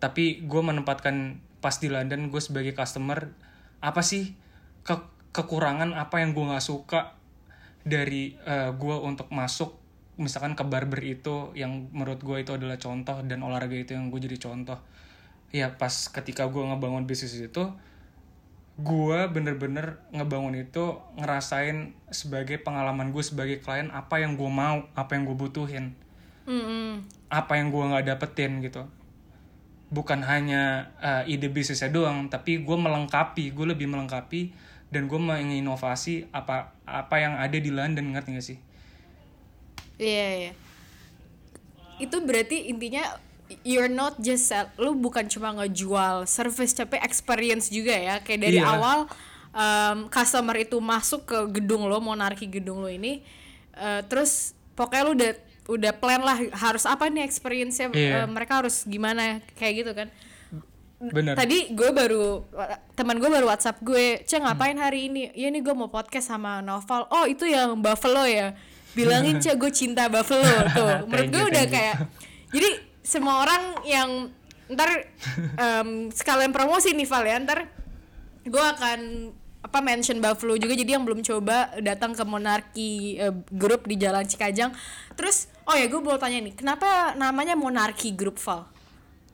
Tapi gue menempatkan pas di London gue sebagai customer apa sih ke- kekurangan apa yang gue nggak suka dari gue untuk masuk misalkan ke barber itu yang menurut gue itu adalah contoh dan olahraga itu yang gue jadi contoh. Ya pas ketika gue ngebangun bisnis itu gue bener-bener ngebangun itu ngerasain sebagai pengalaman gue sebagai klien apa yang gue mau apa yang gue butuhin. Hmm. apa yang gue nggak dapetin gitu. Bukan hanya uh, ide bisnisnya doang tapi gue melengkapi gue lebih melengkapi dan gue menginovasi apa apa yang ada di London ngerti gak sih Iya, iya. Itu berarti intinya you're not just sell, lu bukan cuma ngejual service tapi experience juga ya. Kayak dari Iya. awal um, customer itu masuk ke gedung lo, monarki gedung lo ini uh, terus pokoknya lu udah udah plan lah harus apa nih experience-nya Iya. uh, mereka harus gimana kayak gitu kan. Bener Tadi gue baru teman gue baru WhatsApp gue, "Ceng ngapain hari ini?" "Iya nih gue mau podcast sama Noval." "Oh, itu yang Buffalo ya." Bilangin, "Cek gue cinta Buffalo." Tuh. Menurut gue udah you. kayak jadi semua orang yang ntar em, sekalian promosi nih Val ya, ntar gue akan apa mention Buffalo juga jadi yang belum coba datang ke Monarki eh, Group di Jalan Cikajang. Terus oh ya gue mau tanya nih, kenapa namanya Monarki Group Val?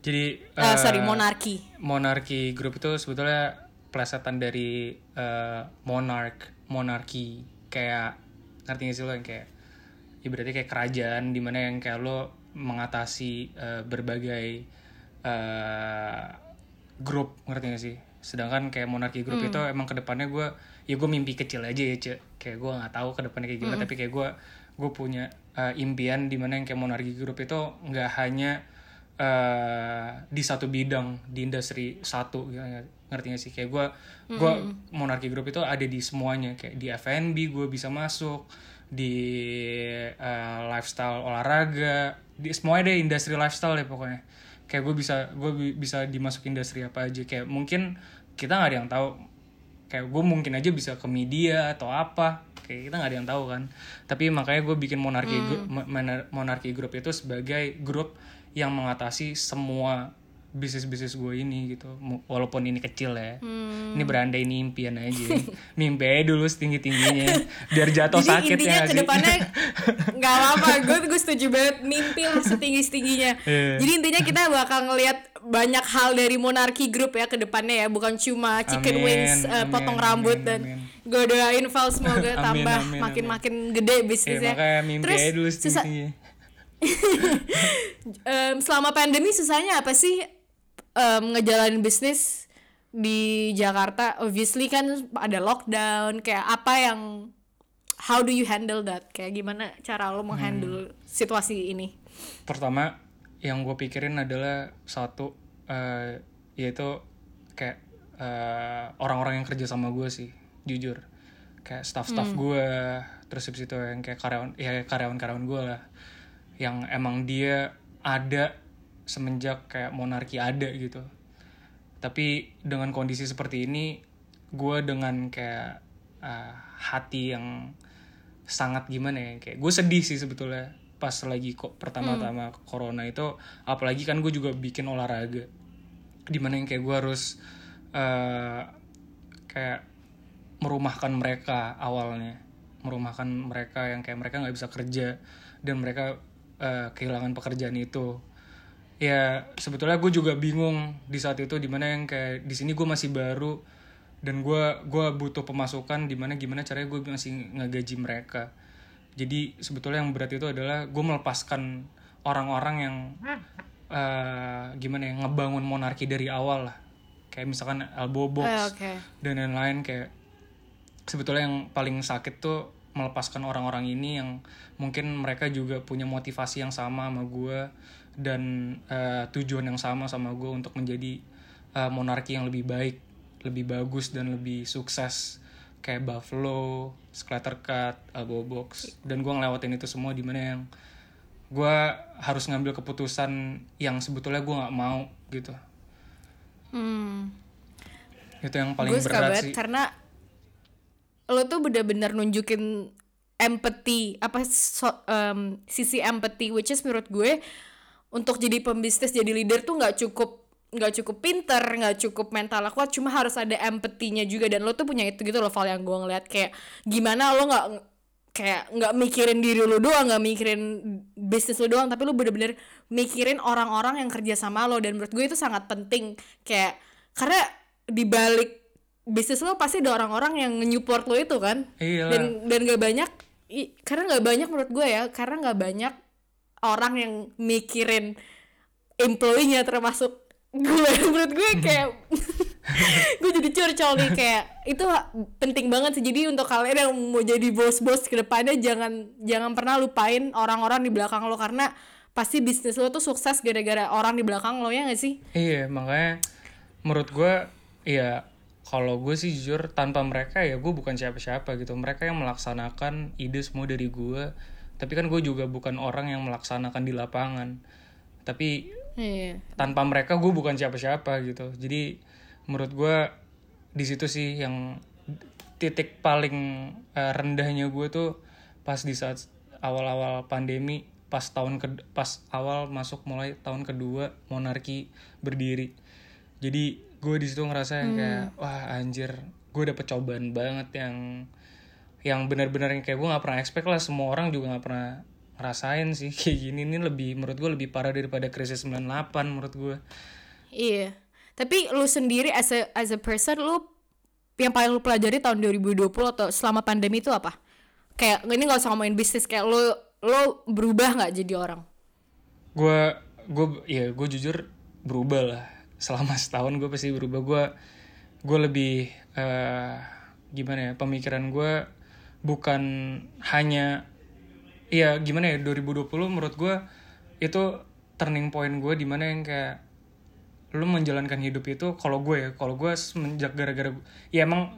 Jadi Eh, uh, sorry, Monarki. monarki grup itu sebetulnya plesetan dari uh, monarch monarki. Kayak ngerti gak sih lo yang kayak ibaratnya kayak kerajaan di mana yang kayak lo mengatasi uh, berbagai uh, grup ngerti gak sih? Sedangkan kayak monarki grup itu emang ke depannya gue ya gue mimpi kecil aja ya cek. Kayak gue nggak tahu ke depannya kayak gimana tapi kayak gue gue punya uh, impian di mana yang kayak monarki grup itu nggak hanya eh di satu bidang di industri satu gitu, ngerti gak sih? Kayak gue gue monarki group itu ada di semuanya. Kayak di F&B gue bisa masuk di eh, lifestyle olahraga di semuanya deh industri lifestyle deh pokoknya. Kayak gue bisa gue bi- bisa dimasukin industri apa aja. Kayak mungkin kita nggak ada yang tahu. Kayak gue mungkin aja bisa ke media atau apa. Kayak kita nggak ada yang tahu kan. Tapi makanya gue bikin monarki Group- Mo- Monar- monarki group itu sebagai grup yang mengatasi semua bisnis bisnis gue ini gitu walaupun ini kecil ya ini berandai ini impian aja mimpi aja dulu setinggi tingginya biar jatuh Jadi sakit intinya ya nggak ke sih? depannya nggak apa-apa, gue gue setuju banget mimpi lah setinggi tingginya. Iya. Jadi intinya kita bakal ngelihat banyak hal dari Monarki Group ya ke depannya ya, bukan cuma chicken Amin, wings, eh, amin, potong rambut amin, dan amin. gue doain Val semoga Amin, tambah amin, makin-makin gede ya bisnisnya. makanya mimpi Terus aja dulu setinggi em, selama pandemi susahnya apa sih em, ngejalanin bisnis di Jakarta? Obviously kan ada lockdown, kayak apa yang how do you handle that? Kayak gimana cara lo menghandle situasi ini? pertama yang gue pikirin adalah satu eh, yaitu kayak eh, orang-orang yang kerja sama gue sih jujur kayak staff-staff gue terus habis itu yang kayak karyawan ya karyawan-karyawan gue lah yang emang dia ada semenjak kayak monarki ada gitu. Tapi dengan kondisi seperti ini gue dengan kayak eh, hati yang sangat gimana ya kayak gue sedih sih sebetulnya pas lagi kok pertama-tama corona itu. Apalagi kan gue juga bikin olahraga di mana yang kayak gue harus eh, kayak merumahkan mereka awalnya. Merumahkan mereka yang kayak mereka nggak bisa kerja dan mereka eh, kehilangan pekerjaan itu. Ya sebetulnya gue juga bingung di saat itu di mana yang kayak di sini gue masih baru dan gue gua butuh pemasukan di mana gimana caranya gue masih ngegaji mereka. Jadi sebetulnya yang berat itu adalah gue melepaskan orang-orang yang eh, gimana ya ngebangun monarki dari awal lah. Kayak misalkan elbow box Eh, oke. dan lain-lain kayak sebetulnya yang paling sakit tuh melepaskan orang-orang ini yang mungkin mereka juga punya motivasi yang sama sama gue dan eh, tujuan yang sama sama gue untuk menjadi eh, monarki yang lebih baik, lebih bagus dan lebih sukses. Kayak Buffalo, Splatter Cut, Elbow Box. Dan gue ngelewatin itu semua di mana yang gue harus ngambil keputusan yang sebetulnya gue nggak mau gitu. Hmm. itu yang paling suka berat sih. karena lo tuh bener-bener nunjukin empathy apa so- em, sisi empathy which is menurut gue untuk jadi pembisnis jadi leader tuh nggak cukup nggak cukup pinter nggak cukup mental kuat cuma harus ada empathy-nya juga. Dan lo tuh punya itu gitu loh Val yang gue ngeliat. Kayak gimana lo nggak kayak nggak mikirin diri lo doang nggak mikirin bisnis lo doang tapi lo bener-bener mikirin orang-orang yang kerja sama lo. Dan menurut gue itu sangat penting. Kayak karena di balik bisnis lo pasti ada orang-orang yang nge-support lo itu kan? Iya. Dan dan gak banyak i- karena nggak banyak menurut gue ya karena nggak banyak orang yang mikirin employee-nya termasuk gue. Menurut gue kayak gue jadi curcol nih kayak itu penting banget sih. Jadi untuk kalian yang mau jadi bos-bos ke depannya jangan jangan pernah lupain orang-orang di belakang lo. Karena pasti bisnis lo tuh sukses gara-gara orang di belakang lo ya gak sih? Iya, makanya menurut gue ya kalau gue sih jujur tanpa mereka ya gue bukan siapa-siapa gitu. Mereka yang melaksanakan ide semua dari gue. Tapi kan gue juga bukan orang yang melaksanakan di lapangan. Tapi iya tanpa mereka gue bukan siapa-siapa gitu. Jadi menurut gue di situ sih yang titik paling eh, rendahnya gue tuh pas di saat awal-awal pandemi pas tahun ke pas awal masuk mulai tahun kedua monarki berdiri jadi gue di situ ngerasa yang kayak wah anjir gue dapet cobaan banget yang yang benar-benar yang kayak gue nggak pernah expect lah semua orang juga nggak pernah ngerasain sih kayak gini ini lebih menurut gue lebih parah daripada krisis 98 menurut gue Iya. Tapi lu sendiri as a as a person lu yang paling lu pelajari tahun 2020 atau selama pandemi itu apa? Kayak ini nggak usah ngomongin bisnis kayak lu lu berubah nggak jadi orang? gue gue ya gue jujur berubah lah selama setahun gue pasti berubah. Gue gue lebih eh, gimana ya pemikiran gue bukan hanya ya gimana ya 2020 menurut gue itu turning point gue di mana yang kayak lu menjalankan hidup itu kalau gue ya kalau gue semenjak gara-gara ya emang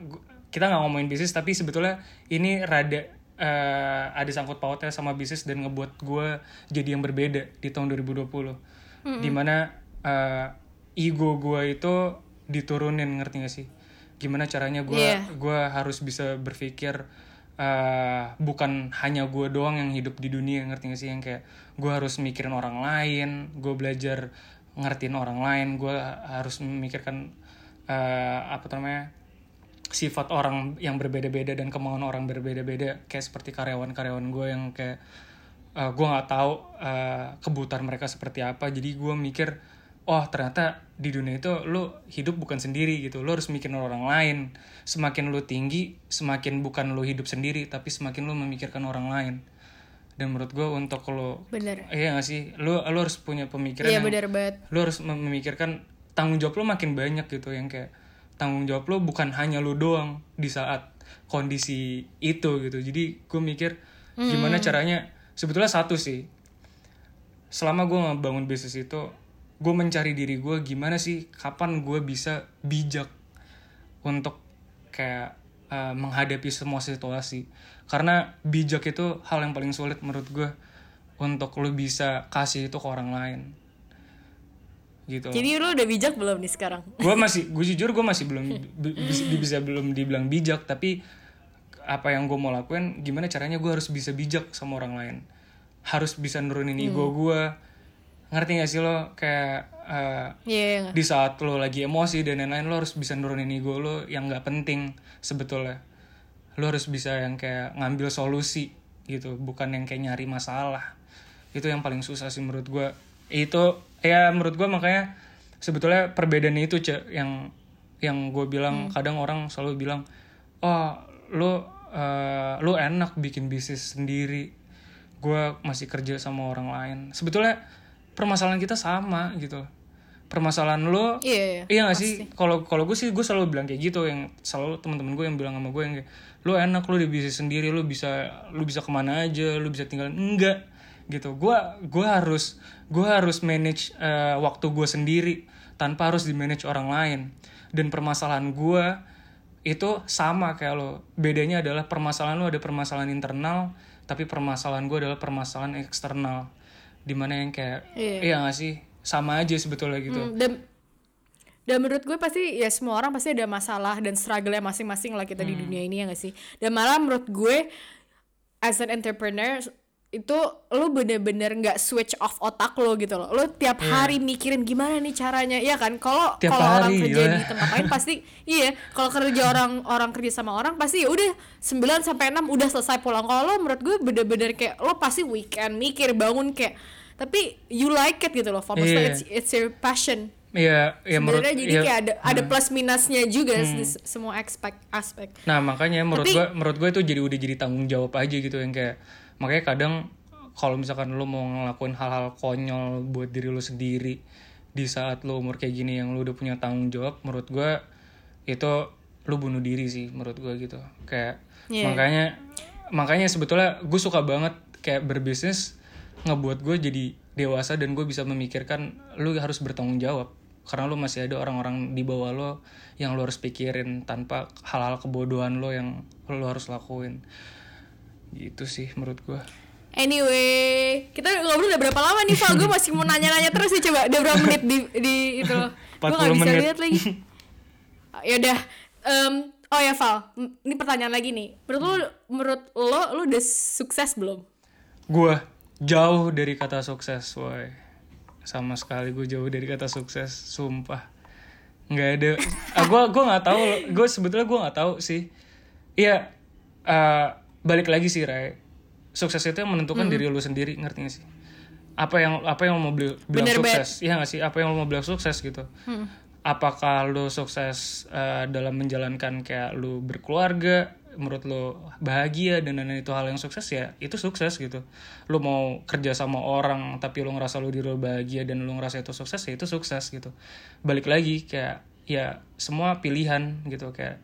kita nggak ngomongin bisnis tapi sebetulnya ini rada eh, ada sangkut pautnya sama bisnis dan ngebuat gue jadi yang berbeda di tahun 2020 di mana eh, ego gue itu diturunin ngerti gak sih? Gimana caranya gue Iya. gue harus bisa berpikir eh, bukan hanya gue doang yang hidup di dunia ngerti gak sih? Yang kayak gue harus mikirin orang lain gue belajar ngertiin orang lain gue harus memikirkan eh, apa namanya sifat orang yang berbeda-beda dan kemauan orang berbeda-beda. Kayak seperti karyawan-karyawan gue yang kayak eh, gue nggak tahu eh, kebutuhan mereka seperti apa. Jadi gue mikir oh ternyata di dunia itu lo hidup bukan sendiri gitu. Lo harus mikirin orang lain. Semakin lo tinggi semakin bukan lo hidup sendiri tapi semakin lo memikirkan orang lain. Dan menurut gue untuk lo Bener. iya gak sih? Lo lo harus punya pemikiran Iya yang bener banget. lo harus mem- memikirkan tanggung jawab lo makin banyak gitu yang kayak tanggung jawab lo bukan hanya lo doang di saat kondisi itu gitu. Jadi gue mikir gimana caranya sebetulnya satu sih. Selama gue ngebangun bisnis itu gue mencari diri gue gimana sih kapan gue bisa bijak untuk kayak uh, menghadapi semua situasi. Karena bijak itu hal yang paling sulit menurut gue untuk lo bisa kasih itu ke orang lain. Gitu. Jadi lu udah bijak belum nih sekarang? gue masih gue jujur gue masih belum bi- bisa, bisa belum dibilang bijak tapi apa yang gue mau lakuin gimana caranya gue harus bisa bijak sama orang lain. Harus bisa nurunin ego gue ngerti gak sih lo? Kayak uh, Iya. di saat lo lagi emosi dan lain-lain lo harus bisa nurunin ego lo yang nggak penting sebetulnya. Lo harus bisa yang kayak ngambil solusi gitu bukan yang kayak nyari masalah. Itu yang paling susah sih menurut gue itu ya menurut gue makanya sebetulnya perbedaan itu cek yang yang gue bilang kadang orang selalu bilang oh lo eh, lo enak bikin bisnis sendiri. Gue masih kerja sama orang lain. Sebetulnya permasalahan kita sama gitu. Permasalahan lo Iya, iya. Iya gak sih? Kalau kalau gue sih gue selalu bilang kayak gitu yang selalu teman-teman gue yang bilang sama gue yang kayak lu enak lu di bisnis sendiri lu bisa lu bisa ke mana aja lu bisa tinggal enggak gitu. Gue gue harus gue harus manage eh, waktu gue sendiri tanpa harus di manage orang lain. Dan permasalahan gue itu sama kayak lo. Bedanya adalah permasalahan lo ada permasalahan internal tapi permasalahan gue adalah permasalahan eksternal di mana yang kayak Iya. iya gak sih sama aja sebetulnya gitu Hmm, dan Dan menurut gue pasti ya semua orang pasti ada masalah dan struggle-nya masing-masing lah kita di Hmm. dunia ini ya gak sih. Dan malah menurut gue as an entrepreneur itu lu bener-bener nggak switch off otak lo gitu loh. Lu tiap hari mikirin gimana nih caranya. Ya kan? Kalau Iya. Kalau orang kerja gila. di tempat lain pasti iya, kalau kerja orang orang kerja sama orang pasti ya udah 9 sampai 6 udah selesai pulang. Kalau lo menurut gue bener-bener kayak lo pasti weekend mikir bangun kayak tapi you like it gitu loh. Fokus lo, Iya. it's, it's your passion Iya, ya menurut jadi ya, kayak ada ada plus minusnya juga di s- semua aspek aspek Nah makanya menurut Tapi- gue menurut gue itu jadi udah jadi tanggung jawab aja gitu yang kayak makanya kadang kalau misalkan lo mau ngelakuin hal-hal konyol buat diri lo sendiri di saat lo umur kayak gini yang lo udah punya tanggung jawab menurut gue itu lo bunuh diri sih menurut gue gitu kayak Iya. makanya makanya sebetulnya gue suka banget kayak berbisnis ngebuat gue jadi dewasa dan gue bisa memikirkan lo harus bertanggung jawab. Karena lo masih ada orang-orang di bawah lo yang lo harus pikirin tanpa hal-hal kebodohan lo yang lo harus lakuin. Gitu sih menurut gue anyway kita ngobrol udah berapa lama nih Val gue masih mau nanya-nanya terus nih coba. Udah berapa menit di di itu loh? Gue nggak 40 bisa menit. lihat lagi. Ya udah. Em, oh ya Val ini pertanyaan lagi nih. Menurut lo menurut lo lo udah sukses belum? Gue jauh dari kata sukses woi. Sama sekali gue jauh dari kata sukses sumpah. Nggak ada. Ah, gue gue nggak tahu gue sebetulnya gue nggak tahu sih. Iya eh, balik lagi sih Ray. Sukses itu yang menentukan diri lu sendiri ngerti gak sih? Apa yang apa yang mau beli- bilang Bener, sukses? Iya gak sih? Apa yang lo mau bilang sukses gitu? Apakah lu sukses eh, dalam menjalankan kayak lu berkeluarga menurut lu bahagia dan lain-lain itu hal yang sukses ya itu sukses gitu. Lu mau kerja sama orang tapi lu ngerasa lu diri lu bahagia dan lu ngerasa itu sukses ya itu sukses gitu. Balik lagi kayak ya semua pilihan gitu kayak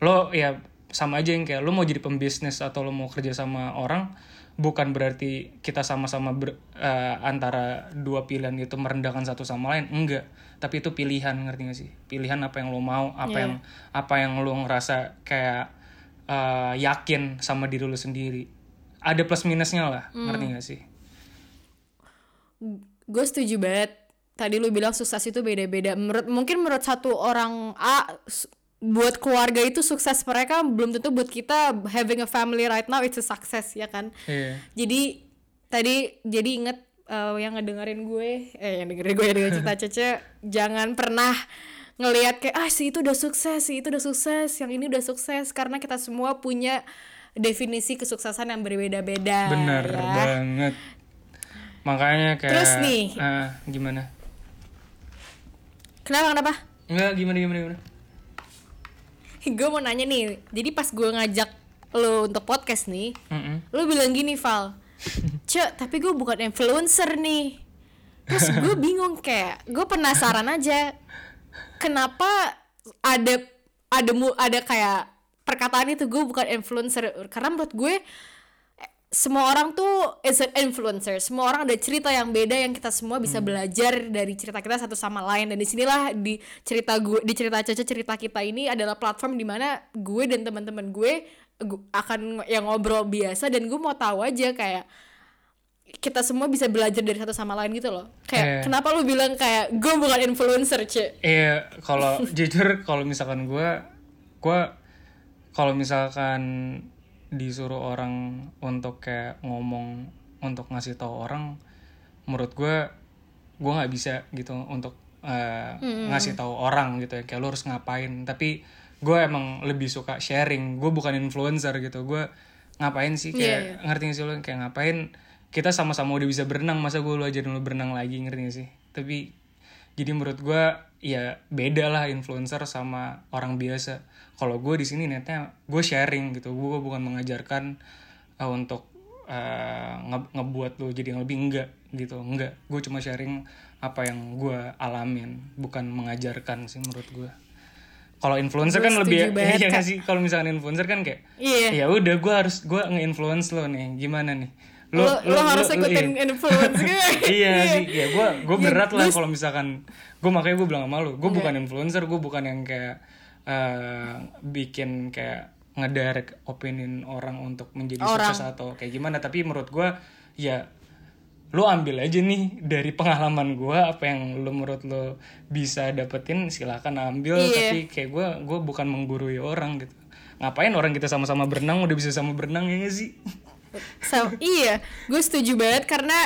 lo ya sama aja yang kayak lo mau jadi pembisnis atau lo mau kerja sama orang bukan berarti kita sama-sama ber- eh, antara dua pilihan itu merendahkan satu sama lain enggak. Tapi itu pilihan ngerti gak sih? Pilihan apa yang lo mau apa Iya. yang apa yang lo ngerasa kayak eh, yakin sama diri lo sendiri. Ada plus minusnya lah ngerti gak sih? Gue setuju banget. Tadi lu bilang sukses itu beda-beda. Menurut mungkin menurut satu orang A buat keluarga itu sukses mereka belum tentu buat kita having a family right now it's a success ya kan? Iya. jadi tadi jadi inget eh, yang ngedengerin gue eh yang dengerin gue yang dengerin cerita Cece jangan pernah ngelihat kayak ah si itu udah sukses si itu udah sukses yang ini udah sukses. Karena kita semua punya definisi kesuksesan yang berbeda-beda benar ya. banget. Makanya kayak Terus nih. ah, gimana? Kenapa kenapa? Enggak gimana gimana gimana? Gue mau nanya nih jadi pas gue ngajak lo untuk podcast nih Mm-mm. lo bilang gini Val cek tapi gue bukan influencer nih. Terus gue bingung kayak gue penasaran aja kenapa ada ada mu ada kayak perkataan itu gue bukan influencer. Karena menurut gue semua orang tuh is an influencer. Semua orang ada cerita yang beda yang kita semua bisa belajar dari cerita kita satu sama lain. Dan di sinilah di cerita gue di cerita Caca cerita kita ini adalah platform di mana gue dan teman-teman gue gu- akan yang ngobrol biasa dan gue mau tahu aja kayak kita semua bisa belajar dari satu sama lain gitu loh kayak Eh. kenapa lu bilang kayak gue bukan influencer cek Iya, kalau jujur kalau misalkan gue, gue kalau misalkan disuruh orang untuk kayak ngomong untuk ngasih tahu orang, menurut gue gue nggak bisa gitu untuk eh, ngasih tahu orang gitu ya kayak lu harus ngapain. Tapi gue emang lebih suka sharing. Gue bukan influencer gitu. Gue ngapain sih kayak ngerti gak sih lu kayak ngapain? Kita sama-sama udah bisa berenang, masa gue lu ajarin lu berenang lagi ngerti gak sih? Tapi jadi menurut gue ya beda lah influencer sama orang biasa. Kalau gue di sini netnya gue sharing gitu. Gue bukan mengajarkan uh, untuk uh, nge- ngebuat lo jadi yang lebih enggak gitu. Enggak. Gue cuma sharing apa yang gue alamin. Bukan mengajarkan sih menurut gue kalau influencer kan lebih banget, Kak. nggak sih? Kalau misalkan influencer kan kayak Iya. ya udah gue harus gue nge-influence lo nih. Gimana nih lo, lo, harus ikutin iya. influence gue. Iya sih ya gue gue berat lah kalau misalkan gue makanya gue bilang sama lu gue bukan influencer gue bukan yang kayak eh, bikin kayak ngedirect opinion orang untuk menjadi Orang. sukses atau kayak gimana. Tapi menurut gue ya lu ambil aja nih dari pengalaman gue apa yang lu menurut lu bisa dapetin silakan ambil. Iya. tapi kayak gue gue bukan menggurui orang gitu. Ngapain orang kita sama-sama berenang udah bisa sama berenang ya nggak sih So, iya, gue setuju banget karena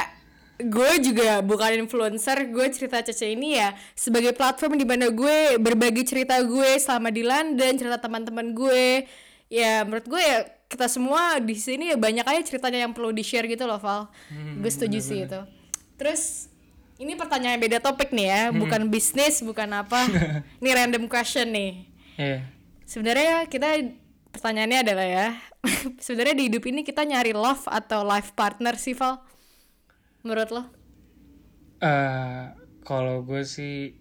gue juga bukan influencer, gue cerita Cece ini ya sebagai platform di mana gue berbagi cerita gue selama di London, cerita teman-teman gue. Ya menurut gue ya kita semua di sini ya banyak aja ceritanya yang perlu di share gitu loh Val. gue setuju sih itu. Terus ini pertanyaan beda topik nih ya, bukan bisnis, bukan apa. ini random question nih. Iya. Sebenarnya kita pertanyaannya adalah ya, sebenarnya di hidup ini kita nyari love atau life partner sih Val? Menurut lo? Eh, kalau gue sih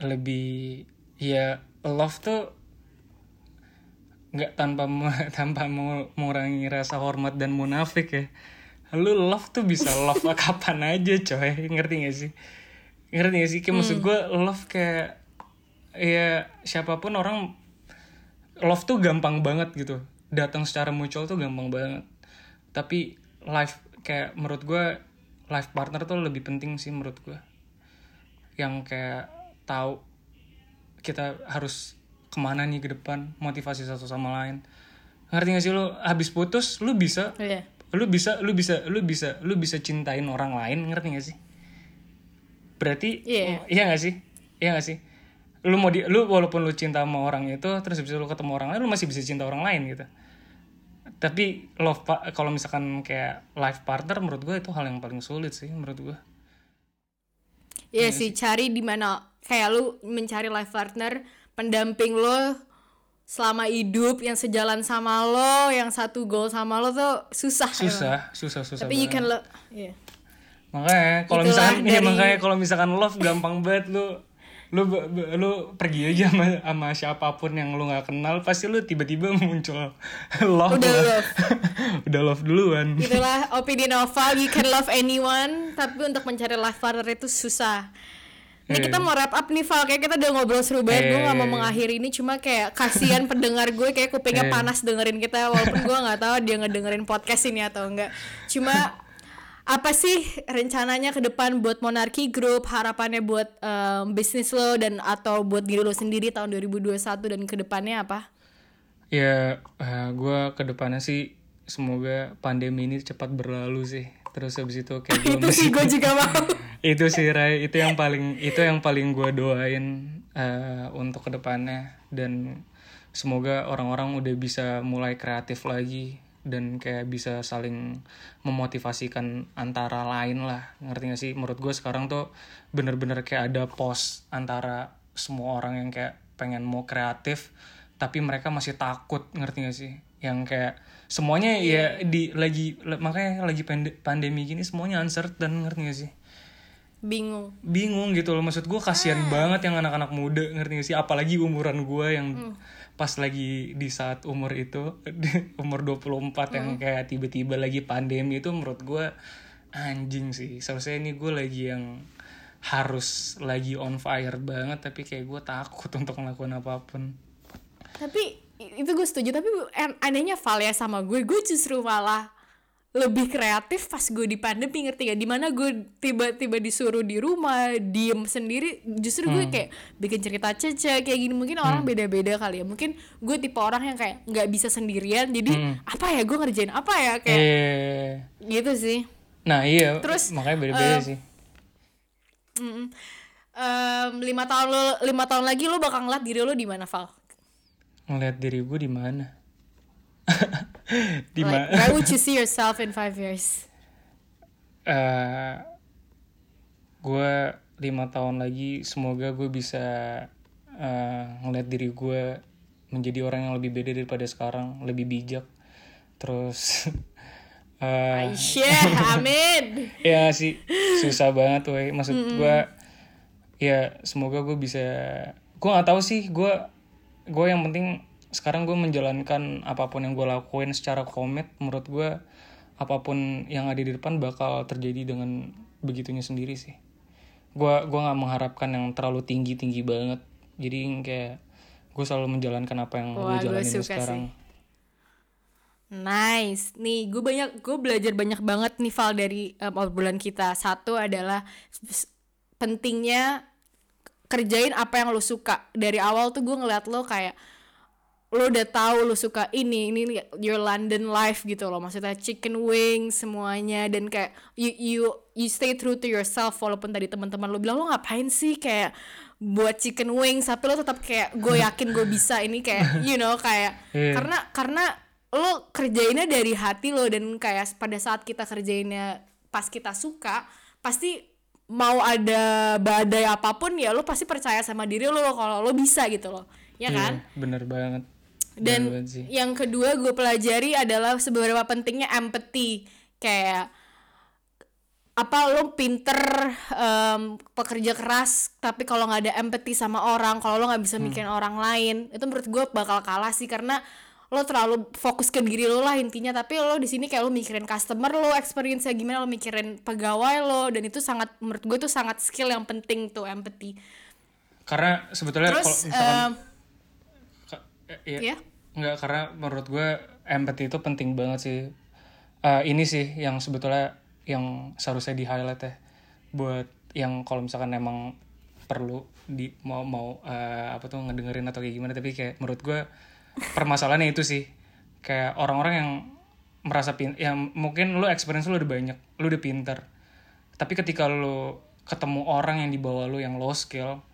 lebih ya love tuh nggak tanpa tanpa mengurangi rasa hormat dan munafik ya. Lu love tuh bisa love kapan aja coy. Ngerti gak sih? Ngerti gak sih? Kayak maksud gue love kayak ya siapa pun orang love tuh gampang banget gitu datang secara mutual tuh gampang banget. Tapi life kayak menurut gue life partner tuh lebih penting sih menurut gue yang kayak tahu kita harus ke mana nih ke depan motivasi satu sama lain. Ngerti gak sih lu? Habis putus lu bisa Iya. lu bisa lu bisa lu bisa lu bisa cintain orang lain ngerti gak sih? Berarti Iya. iya gak sih? Iya gak sih lu mau di lu walaupun lu cinta sama orang itu terus itu lu ketemu orang lain lu masih bisa cinta orang lain gitu tapi love kalau misalkan kayak life partner menurut gue itu hal yang paling sulit sih menurut gue Iya sih, cari di mana kayak lu mencari life partner, pendamping lo selama hidup yang sejalan sama lo, yang satu goal sama lo tuh susah. emang. susah susah susah Tapi you banget. can lo, iya. makanya kalau misalkan iya, dari- makanya kalau misalkan love gampang banget lu lu lu pergi aja sama, sama siapa pun yang lu nggak kenal pasti lu tiba-tiba muncul love Udah lah. love. udah love duluan Itulah opini Nova, you can love anyone, tapi untuk mencari life partner itu susah. Ini kita mau wrap up nih Val, kayak kita udah ngobrol seru banget, gue gak mau Eh. mengakhiri ini Cuma kayak kasihan pendengar gue kayak kupingnya Eh. panas dengerin kita Walaupun gue gak tahu dia ngedengerin podcast ini atau enggak Cuma apa sih rencananya ke depan buat Monarchy Group, harapannya buat em, bisnis lo dan atau buat diri lo sendiri tahun 2021 dan ke depannya apa? ya gue ke depannya sih semoga pandemi ini cepat berlalu sih. Terus habis itu kayak gue itu sih gue juga mau. Itu sih Ray. Itu yang paling itu yang paling gue doain eh, untuk ke depannya dan semoga orang-orang udah bisa mulai kreatif lagi dan kayak bisa saling memotivasikan antara lain lah. Ngerti gak sih? Menurut gue sekarang tuh bener-bener kayak ada pos antara semua orang yang kayak pengen mau kreatif tapi mereka masih takut. Ngerti gak sih? Yang kayak semuanya ya di lagi makanya lagi pande- pandemi gini semuanya uncertain. Ngerti gak sih? Bingung. Bingung gitu loh. Maksud gue kasihan banget yang anak-anak muda. Ngerti gak sih? Apalagi umuran gue yang pas lagi di saat umur itu umur 24 yang kayak tiba-tiba lagi pandemi itu menurut gue anjing sih. Seharusnya ini gue lagi yang harus lagi on fire banget tapi kayak gue takut untuk melakukan apa pun. Tapi itu gue setuju tapi an- anehnya Val ya sama gue gue justru malah lebih kreatif pas gue di pandemi ngerti gak di mana gue tiba-tiba disuruh di rumah diem sendiri justru gue kayak bikin cerita cece kayak gini. Mungkin orang beda-beda kali ya. Mungkin gue tipe orang yang kayak nggak bisa sendirian jadi apa ya gue ngerjain apa ya kayak eh gitu sih. Nah iya Terus, makanya beda-beda sih. Mm-mm. Em, lima tahun lo lima tahun lagi lo bakal ngeliat diri lo di mana Val ngeliat diri gue di mana di like, mana where would you see yourself in five years? Eh gue lima tahun lagi semoga gue bisa eh, ngeliat diri gue menjadi orang yang lebih beda daripada sekarang lebih bijak. Terus eh Aisyah, amin. ya sih susah banget woi. Maksud gue ya semoga gue bisa gue nggak tahu sih gue gue yang penting sekarang gue menjalankan apa pun yang gue lakuin secara komit menurut gue apa pun yang ada di depan bakal terjadi dengan begitunya sendiri sih gue gua nggak mengharapkan yang terlalu tinggi tinggi banget jadi kayak gue selalu menjalankan apa yang Wah, gue gue jalanin suka sekarang Nice. Nih, gue banyak gue belajar banyak banget nih Val dari um, obrolan kita. Satu adalah pentingnya kerjain apa yang lo suka. Dari awal tuh gue ngeliat lo kayak lo udah tahu lo suka ini ini your London life gitu loh. Maksudnya chicken wings semuanya. Dan kayak you you you stay true to yourself walaupun tadi teman-teman lo bilang lo ngapain sih kayak buat chicken wings? Tapi lo tetap kayak gue yakin gue bisa. Ini kayak you know kayak Iya. karena karena lo kerjainnya dari hati lo. Dan kayak pada saat kita kerjainnya pas kita suka pasti mau ada badai apa pun ya lo pasti percaya sama diri lo kalau lo bisa gitu loh. Ya kan? Iya, bener banget dan yang kedua gue pelajari adalah seberapa pentingnya empathy. Kayak apa lo pinter em, pekerja keras tapi kalau nggak ada empathy sama orang kalau lo nggak bisa Hmm. mikirin orang lain itu menurut gue bakal kalah sih karena lo terlalu fokus ke diri lo lah intinya. Tapi lo di sini kayak lo mikirin customer lo experience gimana lo mikirin pegawai lo dan itu sangat menurut gue tuh sangat skill yang penting tuh empathy. Karena sebetulnya terus misalkan em, Ka- eh, iya. ya Enggak, karena menurut gue empathy itu penting banget sih. Eh, ini sih yang sebetulnya yang seharusnya di highlight ya. Buat yang kalau misalkan emang perlu di mau mau eh, apa tuh ngedengerin atau kayak gimana. Tapi kayak menurut gue permasalahannya itu sih. Kayak orang-orang yang merasa pin yang mungkin lu experience lu udah banyak lu udah pinter. Tapi ketika lu ketemu orang yang di bawah lu yang low skill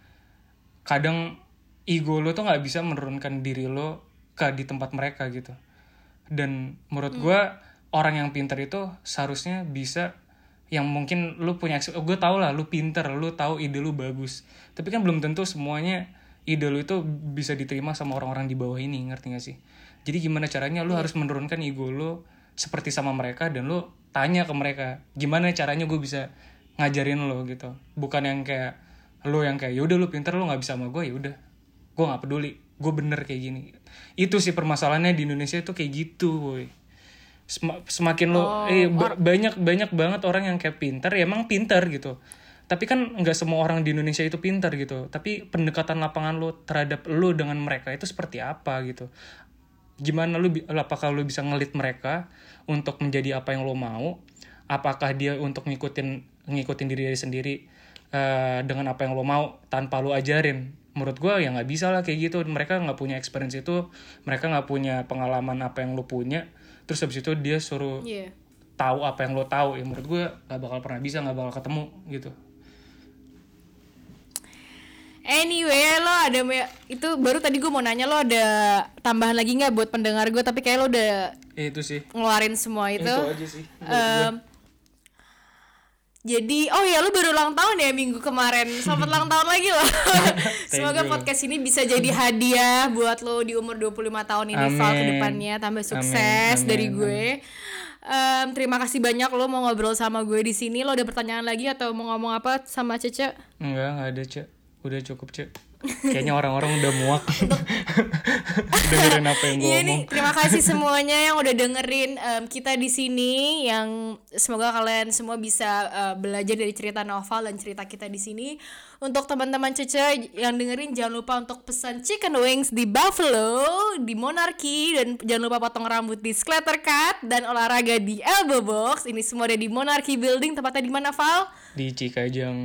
kadang ego lo tuh nggak bisa menurunkan diri lo ke di tempat mereka gitu. Dan menurut gua orang yang pinter itu seharusnya bisa yang mungkin lu punya gue tau lah lu pinter lu tahu ide lu bagus. Tapi kan belum tentu semuanya ide lu itu bisa diterima sama orang-orang di bawah ini ngerti gak sih? Jadi gimana caranya lu harus menurunkan ego lu seperti sama mereka dan lu tanya ke mereka gimana caranya gue bisa ngajarin lo? gitu. Bukan yang kayak lo yang kayak yaudah lu pinter lu nggak bisa sama gue yaudah gue nggak peduli. Gue bener kayak gini. Itu sih permasalahannya di Indonesia itu kayak gitu boy Sem- semakin lo eh ba- banyak banyak banget orang yang kayak pinter ya emang pinter gitu. Tapi kan nggak semua orang di Indonesia itu pinter gitu. Tapi pendekatan lapangan lo terhadap lo dengan mereka itu seperti apa gitu? Gimana lu apakah lu bisa ngelit mereka untuk menjadi apa yang lo mau? Apakah dia untuk ngikutin ngikutin diri dia sendiri eh, dengan apa yang lo mau tanpa lo ajarin menurut gue ya nggak bisa lah kayak gitu. Mereka nggak punya experience itu mereka nggak punya pengalaman apa yang lo punya. Terus habis itu dia suruh Iya. tahu apa yang lo tahu. Ya menurut gue nggak bakal pernah bisa nggak bakal ketemu gitu. Anyway, lo ada itu baru tadi gue mau nanya lo ada tambahan lagi nggak buat pendengar gue tapi kayak lo udah Eh, itu sih. ngeluarin semua itu. aja sih Em, jadi oh ya lo baru ulang tahun ya minggu kemarin. Selamat ulang tahun lagi lo. Semoga podcast ini bisa jadi hadiah buat lo di umur 25 tahun ini Amin. depannya tambah sukses Amin, dari amin, gue. Em, terima kasih banyak lo mau ngobrol sama gue di sini. Lo ada pertanyaan lagi atau mau ngomong apa sama Cece? enggak nggak ada cek udah cukup cek kayaknya orang-orang udah muak dengerin apa yang gue Iya ngomong nih, terima kasih semuanya yang udah dengerin em, kita di sini. Yang semoga kalian semua bisa eh, belajar dari cerita novel dan cerita kita di sini. Untuk teman-teman Cece yang dengerin jangan lupa untuk pesan chicken wings di Buffalo, di Monarchy dan jangan lupa potong rambut di Splatter Cut dan olahraga di Elbow Box. Ini semua ada di Monarchy Building. Tempatnya di mana, Val? Di Cikajang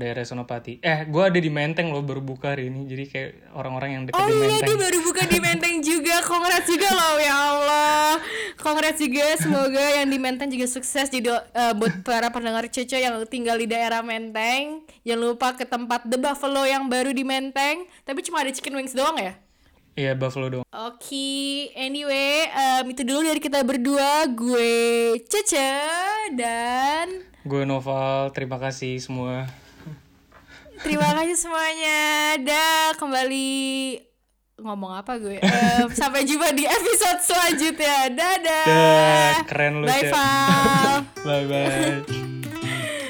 daerah Sonopati eh gue ada di Menteng loh baru buka hari ini. Jadi kayak orang-orang yang deket Oh di iya Menteng. dia baru buka di Menteng juga. Congrats juga loh ya Allah. Congrats juga Semoga yang di Menteng juga sukses. Jadi eh, buat para pendengar Cece yang tinggal di daerah Menteng Jangan lupa ke tempat The Buffalo yang baru di Menteng. Tapi cuma ada chicken wings doang ya? iya Buffalo dong Oke, anyway, em, itu dulu dari kita berdua. Gue Cece dan gue Noval terima kasih semua terima kasih semuanya. Dah kembali ngomong apa gue? Em, sampai jumpa di episode selanjutnya. Dadah. Dah, keren lu, Bye. Val. bye bye